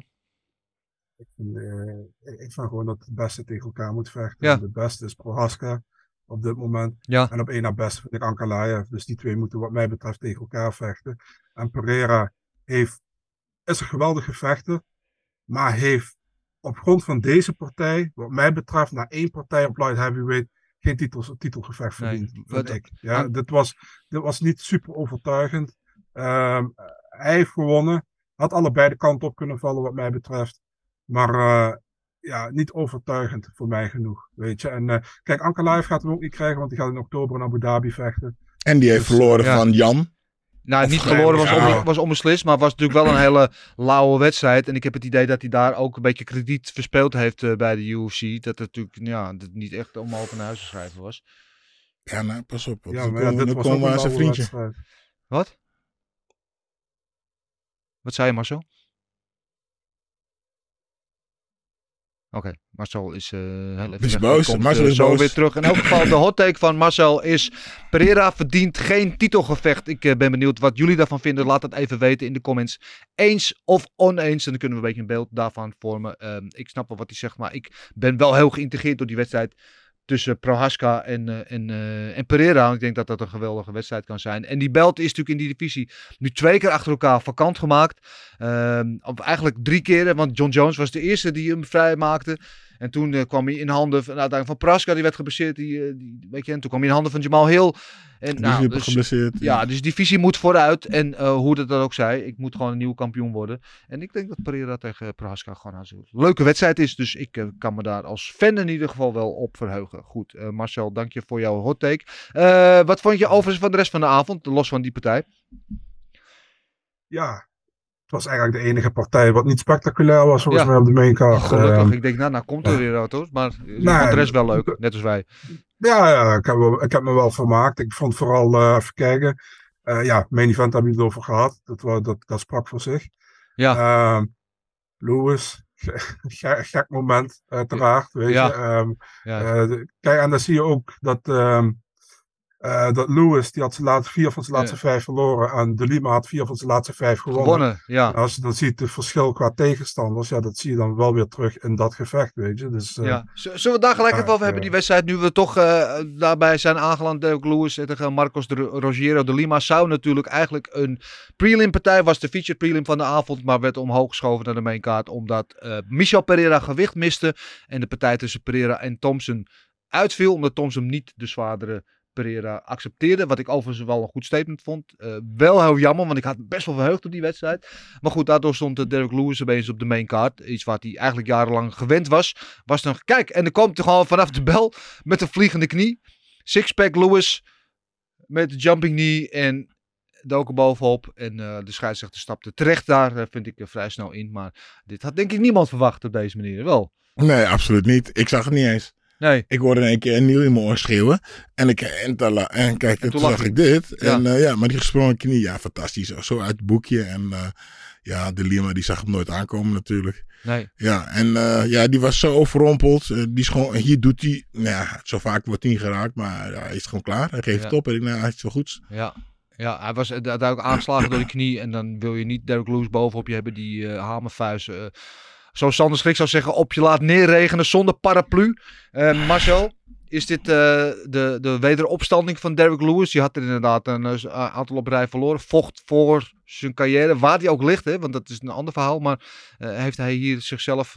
Ik vind, eh, ik vind gewoon dat de beste tegen elkaar moet vechten. Ja. De beste is Prohaska op dit moment. Ja. En op één na beste vind ik Ankalaev. Dus die twee moeten wat mij betreft tegen elkaar vechten. En Pereira heeft, is een geweldige vechter. Maar heeft op grond van deze partij, wat mij betreft, na één partij op light heavyweight, geen titels, titelgevecht Nee, verdiend. vind wat- ik. Ja, dit, was, dit was niet super overtuigend. Ehm, hij heeft gewonnen. Had allebei de kant op kunnen vallen, wat mij betreft. Maar eh, ja, niet overtuigend voor mij genoeg. Weet je. En eh, kijk, Ankalaev gaat hem ook niet krijgen, want die gaat in oktober in Abu Dhabi vechten. En die heeft Dus, verloren ja. van Jan. Nou, Of niet verloren was, was onbeslist, maar was natuurlijk wel een hele lauwe wedstrijd. En ik heb het idee dat hij daar ook een beetje krediet verspeeld heeft eh, bij de UFC. Dat het natuurlijk ja, dat het niet echt om over naar huis te schrijven was. Ja, nou, pas op. Ja, maar ja, komen, dit was ook een vriendje. wedstrijd. Wat? Wat zei je, Marcel? Oké, Marcel is heel even Is weg, boos, komt, Marcel eh, is zo boos. weer terug. In elk geval, de hot take van Marcel is... Pereira verdient geen titelgevecht. Ik eh, ben benieuwd wat jullie daarvan vinden. Laat het even weten in de comments. Eens of oneens. En dan kunnen we een beetje een beeld daarvan vormen. Ehm, ik snap wel wat hij zegt, maar ik ben wel heel geïntegreerd door die wedstrijd tussen Prohaska en, eh, en, eh, en Pereira. Ik denk dat dat een geweldige wedstrijd kan zijn. En die belt is natuurlijk in die divisie nu twee keer achter elkaar vakant gemaakt. Of eigenlijk drie keren, want John Jones was de eerste die hem vrij maakte. En toen eh, kwam hij in handen van, uiteindelijk van Praska, die werd geblesseerd. Die, eh, die, weet je, en toen kwam hij in handen van Jamal Hill. En, Die nou, dus, geblesseerd. ja, dus die visie moet vooruit. En eh, hoe dat dan ook zei, ik moet gewoon een nieuwe kampioen worden. En ik denk dat Pereira tegen Prohaska gewoon een leuke wedstrijd is. Dus ik kan me daar als fan in ieder geval wel op verheugen. Goed, eh, Marcel, dank je voor jouw hot take. Eh, wat vond je overigens van de rest van de avond, los van die partij? Ja, was eigenlijk de enige partij wat niet spectaculair was volgens Ja. mij op de maincard. Gelukkig, Ehm, ik denk, nou, nou komt er weer auto's. Maar ik Nee, vond de rest wel leuk, net als wij. Ja, ja ik, heb, wel- ik heb me wel vermaakt. Ik vond vooral, eh, even kijken. Eh, ja, main event hebben we het over gehad. Dat, dat, dat sprak voor zich. Ja. Ehm, Lewis, gek, gek moment, uiteraard. Weet Ja. je. Ehm, Ja. eh, kijk, en dan zie je ook dat, eh, dat Lewis, die had zijn laatste, vier van zijn laatste Ja. vijf verloren. En De Lima had vier van zijn laatste vijf gewonnen. Gewonnen, ja. Als je dan ziet het verschil qua tegenstanders, ja, dat zie je dan wel weer terug in dat gevecht, weet je. Dus, eh, Ja. Zullen we daar gelijk even over hebben, die wedstrijd? Nu we toch eh, daarbij zijn aangeland, Derek Lewis tegen Marcos de Rogero de Lima. Zou natuurlijk eigenlijk een prelim partij, was de featured prelim van de avond, maar werd omhoog geschoven naar de mainkaart. Omdat Michel Pereira gewicht miste en de partij tussen Pereira en Thompson uitviel. Omdat Thompson niet de zwaardere Pereira accepteerde. Wat ik overigens wel een goed statement vond. Eh, wel heel jammer, want ik had best wel verheugd op die wedstrijd. Maar goed, daardoor stond eh, Derek Lewis opeens op de maincard. Iets wat hij eigenlijk jarenlang gewend was. Was dan, kijk, en dan komt er gewoon vanaf de bel met een vliegende knie. Sixpack Lewis met de jumping knee en doken bovenop. En eh, de scheidsrechter stapte terecht daar, eh, vind ik eh, vrij snel in. Maar dit had denk ik niemand verwacht op deze manier. Wel, Nee, absoluut niet. Ik zag het niet eens. Nee. Ik hoorde in één keer een nieuw in mijn oor schreeuwen. En, ik, en, tala- en kijk, En toen zag ik dit. Ja. En eh, ja, maar die gesprongen knie, ja, fantastisch. Zo uit het boekje. En eh, ja, de Lima, die zag hem nooit aankomen natuurlijk. Nee. Ja, en eh, ja, die was zo overrompeld. Die is gewoon, hier doet hij, nou ja, zo vaak wordt hij niet geraakt. Maar hij is gewoon klaar. Hij geeft Ja. het op. En ik, nou, hij is wel goed. Ja. Ja, hij was uiteindelijk aangeslagen door de knie. En dan wil je niet Derek Lewis bovenop je hebben die hamervuist. Zoals Sander Schrik zou zeggen, op je laat neerregenen zonder paraplu. Eh, Marcel, is dit eh, de, de wederopstanding van Derek Lewis? Die had er inderdaad een eh, aantal op rij verloren. Vocht voor zijn carrière, waar die ook ligt, hè, want dat is een ander verhaal. Maar heeft hij hier zichzelf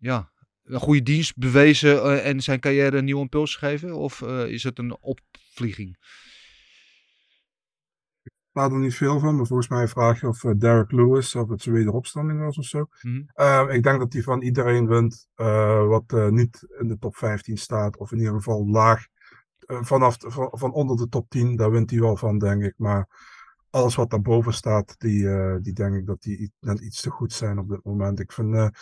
ja, een goede dienst bewezen en zijn carrière een nieuwe impuls gegeven? Of is het een opvlieging? Laat er niet veel van, maar volgens mij vraag je of eh, Derek Lewis of het zijn wederopstanding was of zo. Mhm. Eh, ik denk dat hij van iedereen wint eh, wat eh, niet in de top 15 staat, of in ieder geval laag. vanaf de- van, van onder de top 10, daar wint hij wel van, denk ik. Maar alles wat daarboven staat, die, die denk ik dat die net iets te goed zijn op dit moment. Ik vind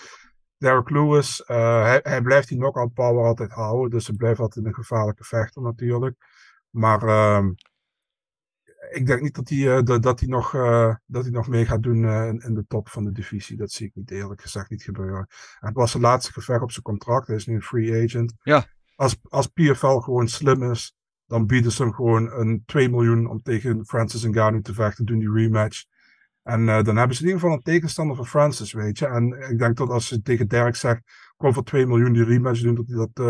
Derek Lewis, hij, hij blijft die knockout power altijd houden, dus hij blijft altijd een gevaarlijke vechter natuurlijk. Maar ehm, ik denk niet dat hij, eh, dat, dat, hij nog, eh, dat hij nog mee gaat doen eh, in, in de top van de divisie. Dat zie ik niet eerlijk gezegd niet gebeuren. En het was zijn laatste gevecht op zijn contract. Hij is nu een free agent. Ja. Als, als PFL gewoon slim is, dan bieden ze hem gewoon een 2 miljoen om tegen Francis Ngannou te vechten. Doen die rematch. En dan hebben ze in ieder geval een tegenstander van Francis, weet je. En ik denk dat als ze tegen Derek zegt, kom voor 2 miljoen die rematch doen, dat hij dat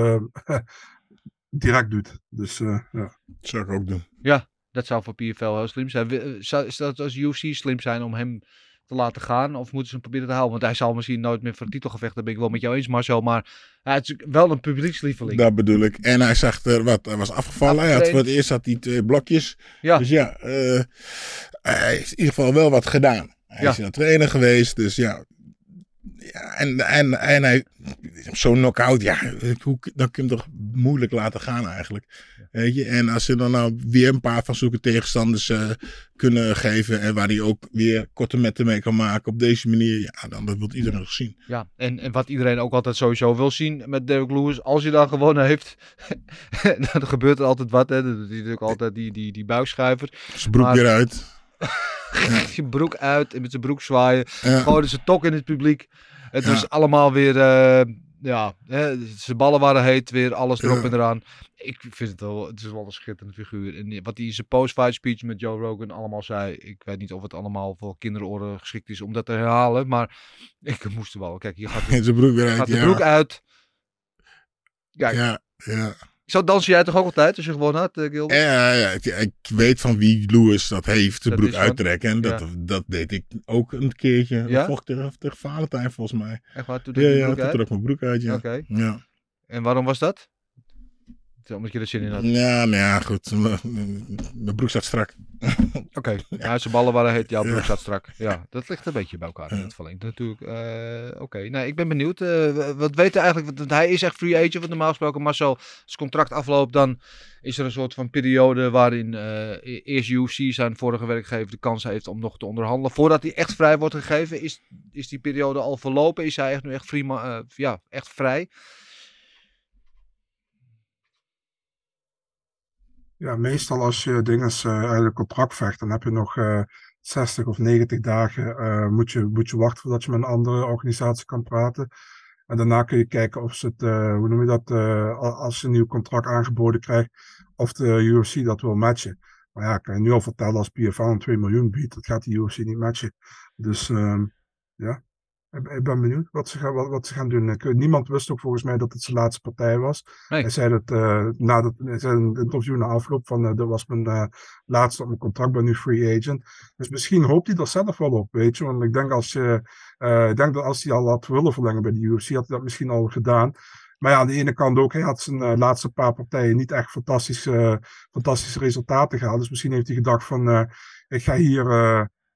eh, direct doet. Dus eh, ja. Dat zou ik ook doen. Dat zou voor PFL heel slim zijn. Eh, Zou, is dat als UFC slim zijn om hem te laten gaan? Of moeten ze hem proberen te houden? Want hij zal misschien nooit meer voor een titelgevecht. Dat ben ik wel met jou eens, Marcel. Maar hij is wel een publiekslieveling. Dat bedoel ik. En hij zag er wat, hij was afgevallen. Hij had voor het eerst had hij twee blokjes. Ja. Dus ja, eh, hij heeft in ieder geval wel wat gedaan. Hij Ja. is een trainer geweest, dus ja. Ja en, en, en hij, zo'n knockout, ja, hoe, dan kun je hem toch moeilijk laten gaan eigenlijk. Weet je? En als ze dan nou weer een paar van zulke tegenstanders eh, kunnen geven en waar hij ook weer korte metten mee kan maken op deze manier, ja, dan dat wil iedereen nog zien. Ja, en, en wat iedereen ook altijd sowieso wil zien met Derek Lewis. Als hij dan gewonnen heeft, dan gebeurt er altijd wat. Hè. Doet hij natuurlijk altijd die, die, die buikschuiver. Zijn broek Maar- weer uit. Zijn broek uit en met zijn broek zwaaien. Ja. Gooiden ze tok in het publiek. Het was allemaal weer, eh, ja, hè, zijn ballen waren heet, weer alles erop en eraan. Ik vind het wel, het is wel een schitterende figuur. En wat hij in zijn post-fight speech met Joe Rogan allemaal zei, ik weet niet of het allemaal voor kinderoren geschikt is om dat te herhalen, maar ik moest er wel. Kijk, hier gaat, de- broek weer uit. gaat de broek uit. Kijk, Ja, ja. Zo dans jij toch ook altijd als je gewonnen had, eh, Gilbert? Ja, ja, ik, ik weet van wie Lewis dat heeft, de Dat broek uittrekken. En dat, ja. dat deed ik ook een keertje. Ja? Vocht tegen, tegen Valentijn volgens mij. Echt waar, toen Ja, ja, toen trok mijn broek uit, ja. Oké. Ja, En waarom was dat? Omdat je er zin in had. ja, nou ja, goed. Mijn broek zat strak. Oké, ja, zijn ballen waren heet, jouw broek Ja. zat strak. Ja, dat ligt een beetje bij elkaar in het verlengd natuurlijk. Eh, Oké, nee, ik ben benieuwd. Eh, wat weet hij eigenlijk? Want hij is echt free agent, want normaal gesproken Marcel, als contract afloopt, dan is er een soort van periode waarin eh, eerst UFC zijn vorige werkgever de kans heeft om nog te onderhandelen. Voordat hij echt vrij wordt gegeven, is, is die periode al verlopen? Is hij echt nu echt, free, ja, echt vrij? Ja, meestal als je dinges eh, uit een contract vecht, dan heb je nog eh, 60 of 90 dagen uh, moet, je, moet je wachten voordat je met een andere organisatie kan praten. En daarna kun je kijken of ze het, hoe noem je dat, als ze een nieuw contract aangeboden krijgt, of de UFC dat wil matchen. Maar ja, ik kan je nu al vertellen, als PFL een 2 miljoen biedt, dat gaat de UFC niet matchen. Dus um, ja, ik ben benieuwd wat ze, gaan, wat, wat ze gaan doen. Niemand wist ook volgens mij dat het zijn laatste partij was. Nee. Hij zei dat uh, na dat, hij zei in het interview na afloop van uh, dat was mijn uh, laatste op mijn contract, ben nu free agent. Dus misschien hoopt hij er zelf wel op, weet je. Want ik denk, als je, ik denk dat als hij al had willen verlengen bij de UFC, had hij dat misschien al gedaan. Maar ja, aan de ene kant ook, hij had zijn laatste paar partijen niet echt fantastische, fantastische resultaten gehaald. Dus misschien heeft hij gedacht van, ik ga hier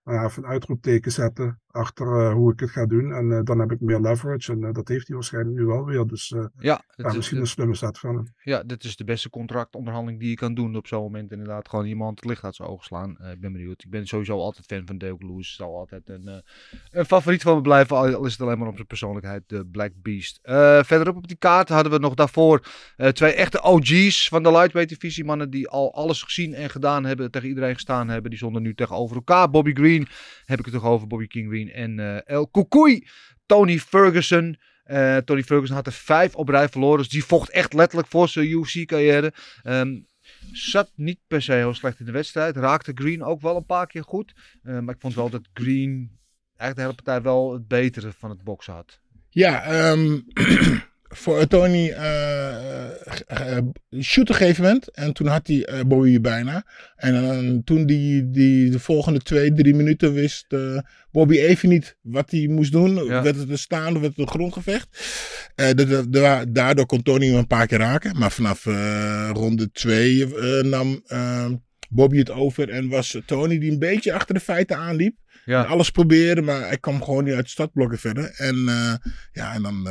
nou een uitroepteken zetten achter uh, hoe ik het ga doen. En uh, dan heb ik meer leverage. En uh, dat heeft hij waarschijnlijk nu wel weer. Dus ja, ja, misschien een slimme zet van hem. Ja, dit is de beste contractonderhandeling die je kan doen op zo'n moment. Inderdaad, gewoon iemand het licht uit zijn ogen slaan. ik ben benieuwd. Ik ben sowieso altijd fan van Dale Lewis. Zal altijd een, een favoriet van me blijven. Al is het alleen maar op zijn persoonlijkheid. De Black Beast. verderop op die kaart hadden we nog daarvoor twee echte OG's van de lightweight divisie. Mannen die al alles gezien en gedaan hebben. Tegen iedereen gestaan hebben. Die stonden nu tegenover elkaar. Bobby Green heb ik het toch over. Bobby King En uh, El Kukui. Tony Ferguson. Uh, Tony Ferguson had er vijf op rij verloren. Dus die vocht echt letterlijk voor zijn UFC-carrière. Um, zat niet per se heel slecht in de wedstrijd. Raakte Green ook wel een paar keer goed. Uh, maar ik vond wel dat Green eigenlijk de hele partij wel het betere van het boksen had. Ja, um, voor Tony uh, uh, shoot een gegeven moment. En toen had hij Bobby bijna. En toen die, die de volgende twee, drie minuten wist Bobby even niet wat hij moest doen. Ja. Werd het een staan of werd het een grondgevecht. Daardoor kon Tony hem een paar keer raken. Maar vanaf ronde twee nam Bobby het over. En was Tony die een beetje achter de feiten aanliep. Ja. Alles probeerde, maar hij kwam gewoon niet uit de startblokken verder. En ja, en dan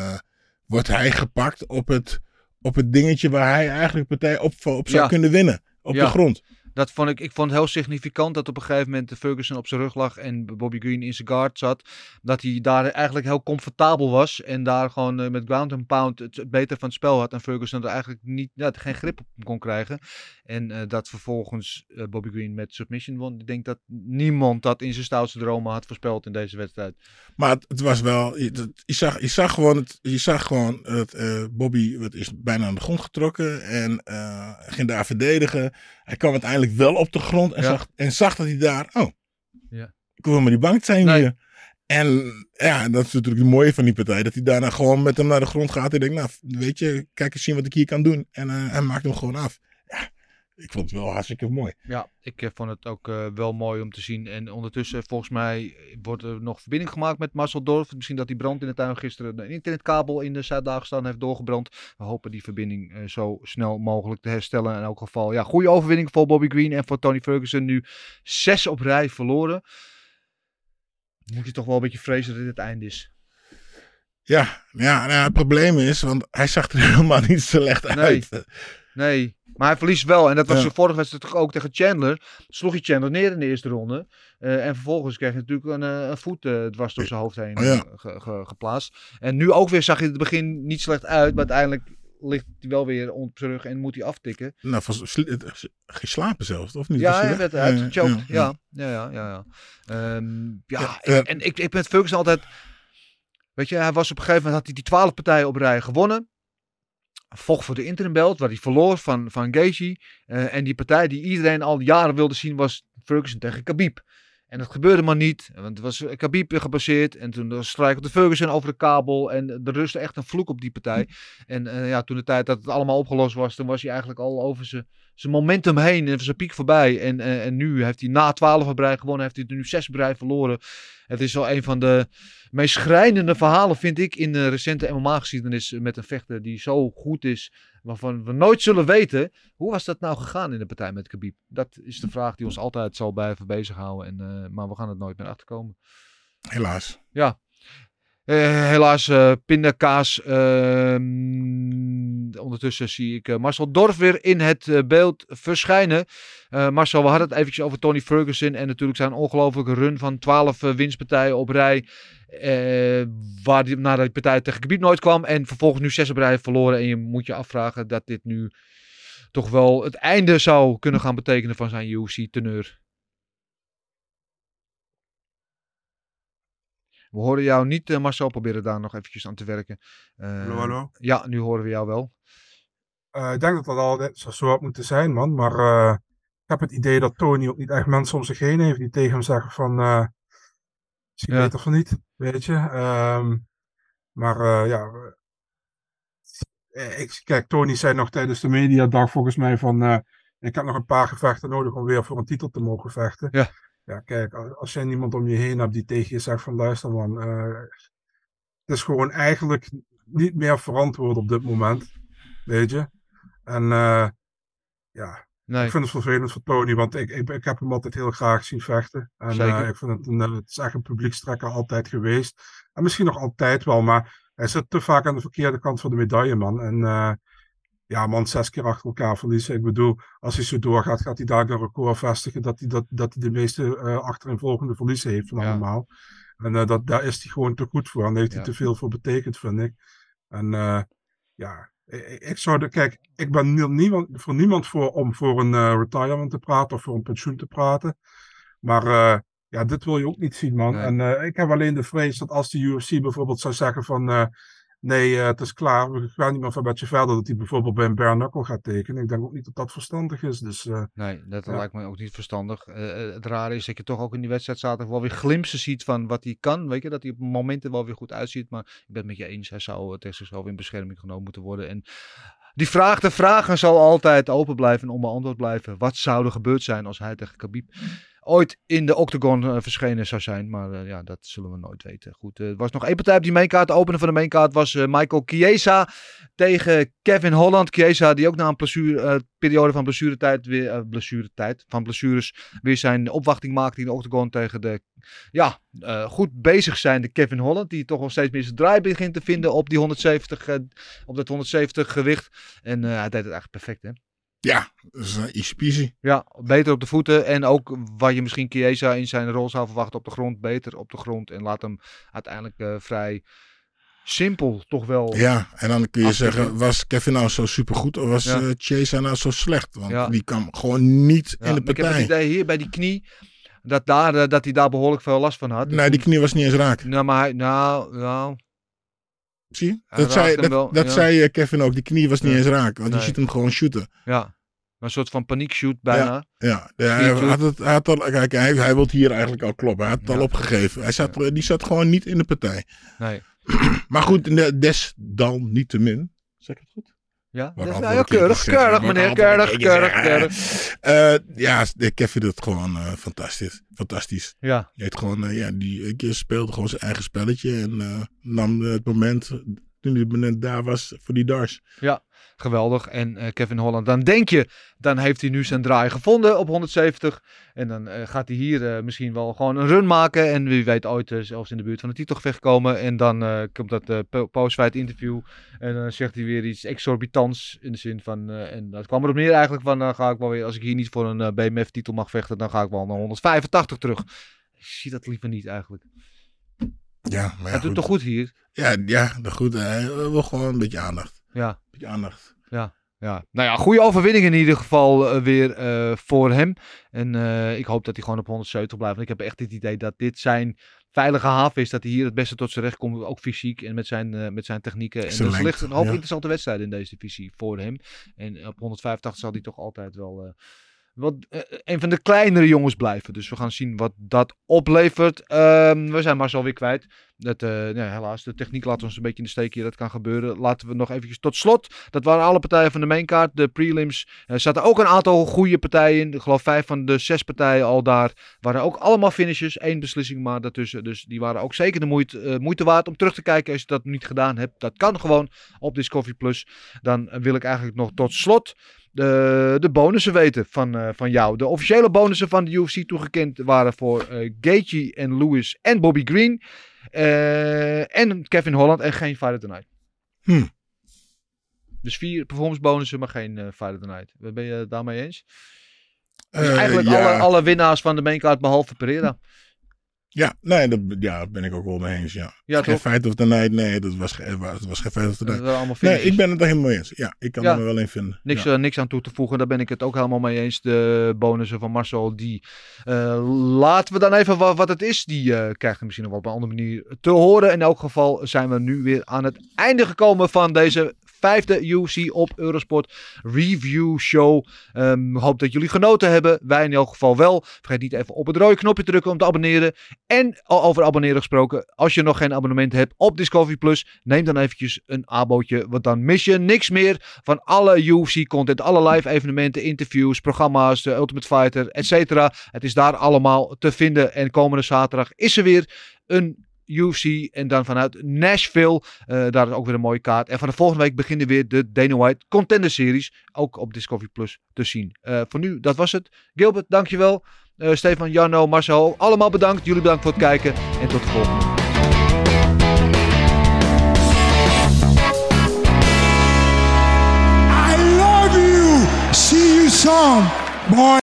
wordt hij gepakt op het, op het dingetje waar hij eigenlijk partij op, op zou Ja. kunnen winnen. Op Ja. de grond. Dat vond ik, ik vond het heel significant dat op een gegeven moment Ferguson op zijn rug lag en Bobby Green in zijn guard zat. Dat hij daar eigenlijk heel comfortabel was en daar gewoon eh, met ground and pound het, het beter van het spel had. En Ferguson er eigenlijk niet, ja, geen grip op kon krijgen. En eh, dat vervolgens eh, Bobby Green met submission won. Ik denk dat niemand dat in zijn stoutste dromen had voorspeld in deze wedstrijd. Maar het, het was wel, je, zag, je zag gewoon, het, je zag gewoon het, Bobby wat is bijna aan de grond getrokken en ging daar verdedigen. Hij kwam uiteindelijk wel op de grond en, Ja. zag, en zag dat hij daar, oh, Ja. ik wil maar die bank zijn Nee. hier. En ja, dat is natuurlijk het mooie van die partij. Dat hij daarna gewoon met hem naar de grond gaat. En denkt, nou, weet je, kijk eens zien wat ik hier kan doen. En eh, hij maakt hem gewoon af. Ik vond het wel hartstikke mooi. Ja, ik eh, vond het ook eh, wel mooi om te zien. En ondertussen, volgens mij, wordt er nog verbinding gemaakt met Marcel Dorf. Misschien dat die brand in de tuin gisteren een internetkabel in de Zuid-Dagestan heeft doorgebrand. We hopen die verbinding eh, zo snel mogelijk te herstellen. In elk geval, ja, goede overwinning voor Bobby Green en voor Tony Ferguson. Nu zes op rij verloren. Moet je toch wel een beetje vrezen dat dit het einde is. Ja, ja nou, het probleem is, want hij zag er helemaal niet slecht Nee. uit. Nee, maar hij verliest wel. En dat was Ja. de vorige wedstrijd toch ook tegen Chandler. Sloeg hij Chandler neer in de eerste ronde. Eh, en vervolgens kreeg hij natuurlijk een, eh, een voet eh, dwars door zijn hoofd heen Oh ja. ge- ge- geplaatst. En nu ook weer zag hij het begin niet slecht uit. Maar uiteindelijk ligt hij wel weer op zijn rug en moet hij aftikken. Nou, geslapen zelfs, of niet? Ja, hij werd uitgechoked. ja, Ja, ja, ja, ja. ja. Ehm, ja, Ja, en, eh, en ik, ik ben het Ferguson altijd... Weet je, hij was op een gegeven moment, had hij die twaalf partijen op rij gewonnen. Vocht voor de interim belt, waar hij verloor van, van Gaethje. Eh, en die partij die iedereen al jaren wilde zien was Ferguson tegen Khabib. En dat gebeurde maar niet, want het was Khabib weer gebaseerd. En toen strijkelde Ferguson over de kabel. En er rustte echt een vloek op die partij. En eh, ja, toen de tijd dat het allemaal opgelost was, toen was hij eigenlijk al over zijn momentum heen en zijn piek voorbij. En, eh, en nu heeft hij na 12 op rij gewonnen, heeft hij nu 6 op rij verloren. Het is wel een van de meest schrijnende verhalen, vind ik, in de recente MMA-geschiedenis. Met een vechter die zo goed is, waarvan we nooit zullen weten. Hoe was dat nou gegaan in de partij met Khabib? Dat is de vraag die ons altijd zal blijven bezighouden. En, eh, maar we gaan het nooit meer achterkomen. Helaas. Ja. Eh, helaas, eh pindakaas. Ehm, ondertussen zie ik eh, Marcel Dorf weer in het beeld verschijnen. Marcel, we hadden het eventjes over Tony Ferguson. En natuurlijk zijn ongelofelijke run van 12 eh, winstpartijen op rij. waar die, nadat die partij tegen Gebied nooit kwam. En vervolgens nu 6 op verloren. En je moet je afvragen dat dit nu toch wel het einde zou kunnen gaan betekenen van zijn UFC-teneur. We horen jou niet, eh, Marcel. Proberen daar nog eventjes aan te werken. Hallo, hallo. Ja, nu horen we jou wel. Eh, ik denk dat dat al zo, had moeten zijn, man. Maar eh, ik heb het idee dat Tony ook niet echt mensen om zich heen heeft die tegen hem zeggen van... misschien Ja. beter van niet, weet je. Ehm, maar ja... Ik, kijk, Tony zei nog tijdens de mediadag volgens mij van... ik heb nog een paar gevechten nodig om weer voor een titel te mogen vechten. Ja. Ja, kijk, als, jij niemand om je heen hebt die tegen je zegt van... Luister man, eh, het is gewoon eigenlijk niet meer verantwoord op dit moment. Weet je? En eh, ja, Nee. ik vind het vervelend voor Tony, want ik, ik, ik heb hem altijd heel graag zien vechten. En eh, ik vind het, een, het is echt een publiekstrekker altijd geweest. En misschien nog altijd wel, maar hij zit te vaak aan de verkeerde kant van de medaille, man. En ja, man, zes keer achter elkaar verliezen. Ik bedoel, als hij zo doorgaat, gaat hij daar een record vestigen dat hij, dat, dat hij de meeste eh achtereenvolgende verliezen heeft van Ja. allemaal. En eh, dat, daar is hij gewoon te goed voor. En daar heeft hij te veel voor betekend, vind ik. En eh, ja, ik, ik zou de, kijk, ik ben nie- niemand, voor niemand voor om voor een retirement te praten of voor een pensioen te praten. Maar ja, dit wil je ook niet zien, man. Nee. En ik heb alleen de vrees dat als de UFC bijvoorbeeld zou zeggen van nee, eh, het is klaar, we gaan niet meer van beetje verder, dat hij bijvoorbeeld bij een bare knuckle gaat tekenen. Ik denk ook niet dat dat verstandig is. Dus eh, Nee, dat Ja. lijkt me ook niet verstandig. Eh, het rare is dat je toch ook in die wedstrijd zaterdag wel weer glimpsen ziet van wat hij kan. Weet je, dat hij op momenten wel weer goed uitziet. Maar ik ben het met je eens, hij zou tegen zichzelf in bescherming genomen moeten worden. En die vraag de vragen zal altijd open blijven en onbeantwoord blijven. Wat zou er gebeurd zijn als hij tegen Khabib ooit in de octagon eh, verschenen zou zijn? Maar eh, ja, dat zullen we nooit weten. Goed, eh, er was nog één partij op die mainkaart. De opener van de mainkaart was Michael Chiesa tegen Kevin Holland. Chiesa die ook na een blessure, periode van blessuretijd weer, blessuretijd, van blessures weer zijn opwachting maakte in de octagon tegen de ja, goed bezig zijnde Kevin Holland. Die toch wel steeds meer zijn draai begint te vinden op die 170, eh, op dat 170 gewicht. En hij deed het eigenlijk perfect hè. Ja, dat is uh, easy peasy. Ja, beter op de voeten. En ook waar je misschien Chiesa in zijn rol zou verwachten op de grond. Beter op de grond. En laat hem uiteindelijk eh, vrij simpel toch wel. Ja, en dan kun je zeggen, was Kevin nou zo supergoed of was Ja. eh, Chase nou zo slecht? Want Ja. die kwam gewoon niet Ja, in de maar ik heb het partij. idee hier bij die knie. Dat, daar, eh, dat hij daar behoorlijk veel last van had. Nee, die knie was niet eens raak. Nou, maar hij, nou, nou, Zie je? Dat, zei, dat, wel, dat ja. zei eh, Kevin ook. Die knie was niet eens raak. Want Nee. je ziet hem gewoon shooten. ja. Een soort van paniekshoot bijna. Ja, ja, hij, had het, hij, had al, kijk, hij, hij wil hier eigenlijk al kloppen. Hij had het Ja. al opgegeven. Hij zat, Die zat gewoon niet in de partij. Nee. Maar goed, des dan niet te min. Zeg ik het goed? Ja, dat nou, ja keer keurig, keurig meneer, keurig, keurig, keurig. Eh, ja, de Kevin doet het gewoon eh, fantastisch. Fantastisch. Ja, Hij gewoon, eh, ja, die ik speelde gewoon zijn eigen spelletje. En eh, nam het moment, toen hij het moment daar was, voor die dars. Geweldig. En eh, Kevin Holland, dan denk je, dan heeft hij nu zijn draai gevonden op 170. En dan eh, gaat hij hier eh, misschien wel gewoon een run maken. En wie weet ooit zelfs in de buurt van de titelgevecht komen. En dan komt dat po- post-fight interview. En dan zegt hij weer iets exorbitants. In de zin van, en dat kwam erop neer eigenlijk van, dan ga ik wel weer, als ik hier niet voor een eh, BMF-titel mag vechten, dan ga ik wel naar 185 terug. Ik zie dat liever niet eigenlijk. Ja, maar ja, Hij doet goed. toch goed hier? Ja, ja, de goed. Hij wil gewoon een beetje aandacht. Ja. Beetje aandacht. Ja, nou ja, goede overwinning in ieder geval eh, weer eh, voor hem. En eh, ik hoop dat hij gewoon op 170 blijft. Want ik heb echt het idee dat dit zijn veilige haven is. Dat hij hier het beste tot zijn recht komt. Ook fysiek en met zijn, met zijn technieken. En er ligt lengte, een hoop ja. interessante wedstrijden in deze divisie voor hem. En op 185 zal hij toch altijd wel... wat, een van de kleinere jongens blijven. Dus we gaan zien wat dat oplevert. Ehm, we zijn Marcel weer kwijt. Dat, eh, ja, helaas, de techniek laat ons een beetje in de steek hier. Dat kan gebeuren. Laten we nog eventjes tot slot. Dat waren alle partijen van de mainkaart. De prelims. Er zaten ook een aantal goede partijen in. Ik geloof vijf van de zes partijen al daar. Waren ook allemaal finishes. Eén beslissing maar daartussen. Dus die waren ook zeker de moeite, eh, moeite waard om terug te kijken. Als je dat niet gedaan hebt. Dat kan gewoon op Discovery Plus. Dan wil ik eigenlijk nog tot slot de, de bonussen weten van, van jou. De officiële bonussen van de UFC toegekend waren voor Gaethje en Lewis en Bobby Green. Eh, en Kevin Holland en geen Fighter Tonight. Hm. Dus vier performance bonussen, maar geen eh Fighter Tonight. Ben je het daarmee eens? Dus Eh, eigenlijk ja. alle, alle winnaars van de maincard behalve Pereira. Ja, nee, dat ja, ben ik ook wel mee eens. Ja, Ja, geen feit of de night. Nee, dat was, het was geen feit of de night. allemaal Nee, ik ben het er helemaal mee eens. Ja, ik kan Ja. er me wel in vinden. Niks, Ja. eh, niks aan toe te voegen, daar ben ik het ook helemaal mee eens. De bonussen van Marcel, die eh, laten we dan even wat, wat het is. Die eh, krijgt misschien nog wel op een andere manier te horen. In elk geval zijn we nu weer aan het einde gekomen van deze vijfde UFC op Eurosport Review Show. Ehm, hoop dat jullie genoten hebben. Wij in elk geval wel. Vergeet niet even op het rode knopje te drukken om te abonneren. En over abonneren gesproken, als je nog geen abonnement hebt op Discovery Plus, neem dan eventjes een abootje, want dan mis je niks meer van alle UFC-content, alle live evenementen, interviews, programma's, de Ultimate Fighter, etc. Het is daar allemaal te vinden. En komende zaterdag is er weer een UFC en dan vanuit Nashville. Eh, daar is ook weer een mooie kaart. En van de volgende week beginnen weer de Dana White Contender Series. Ook op Discovery Plus te zien. Eh, voor nu, dat was het. Gilbert, dankjewel. Eh Stefan, Janno, Marcel, allemaal bedankt. Jullie bedankt voor het kijken. En tot de volgende. I love you. See you soon.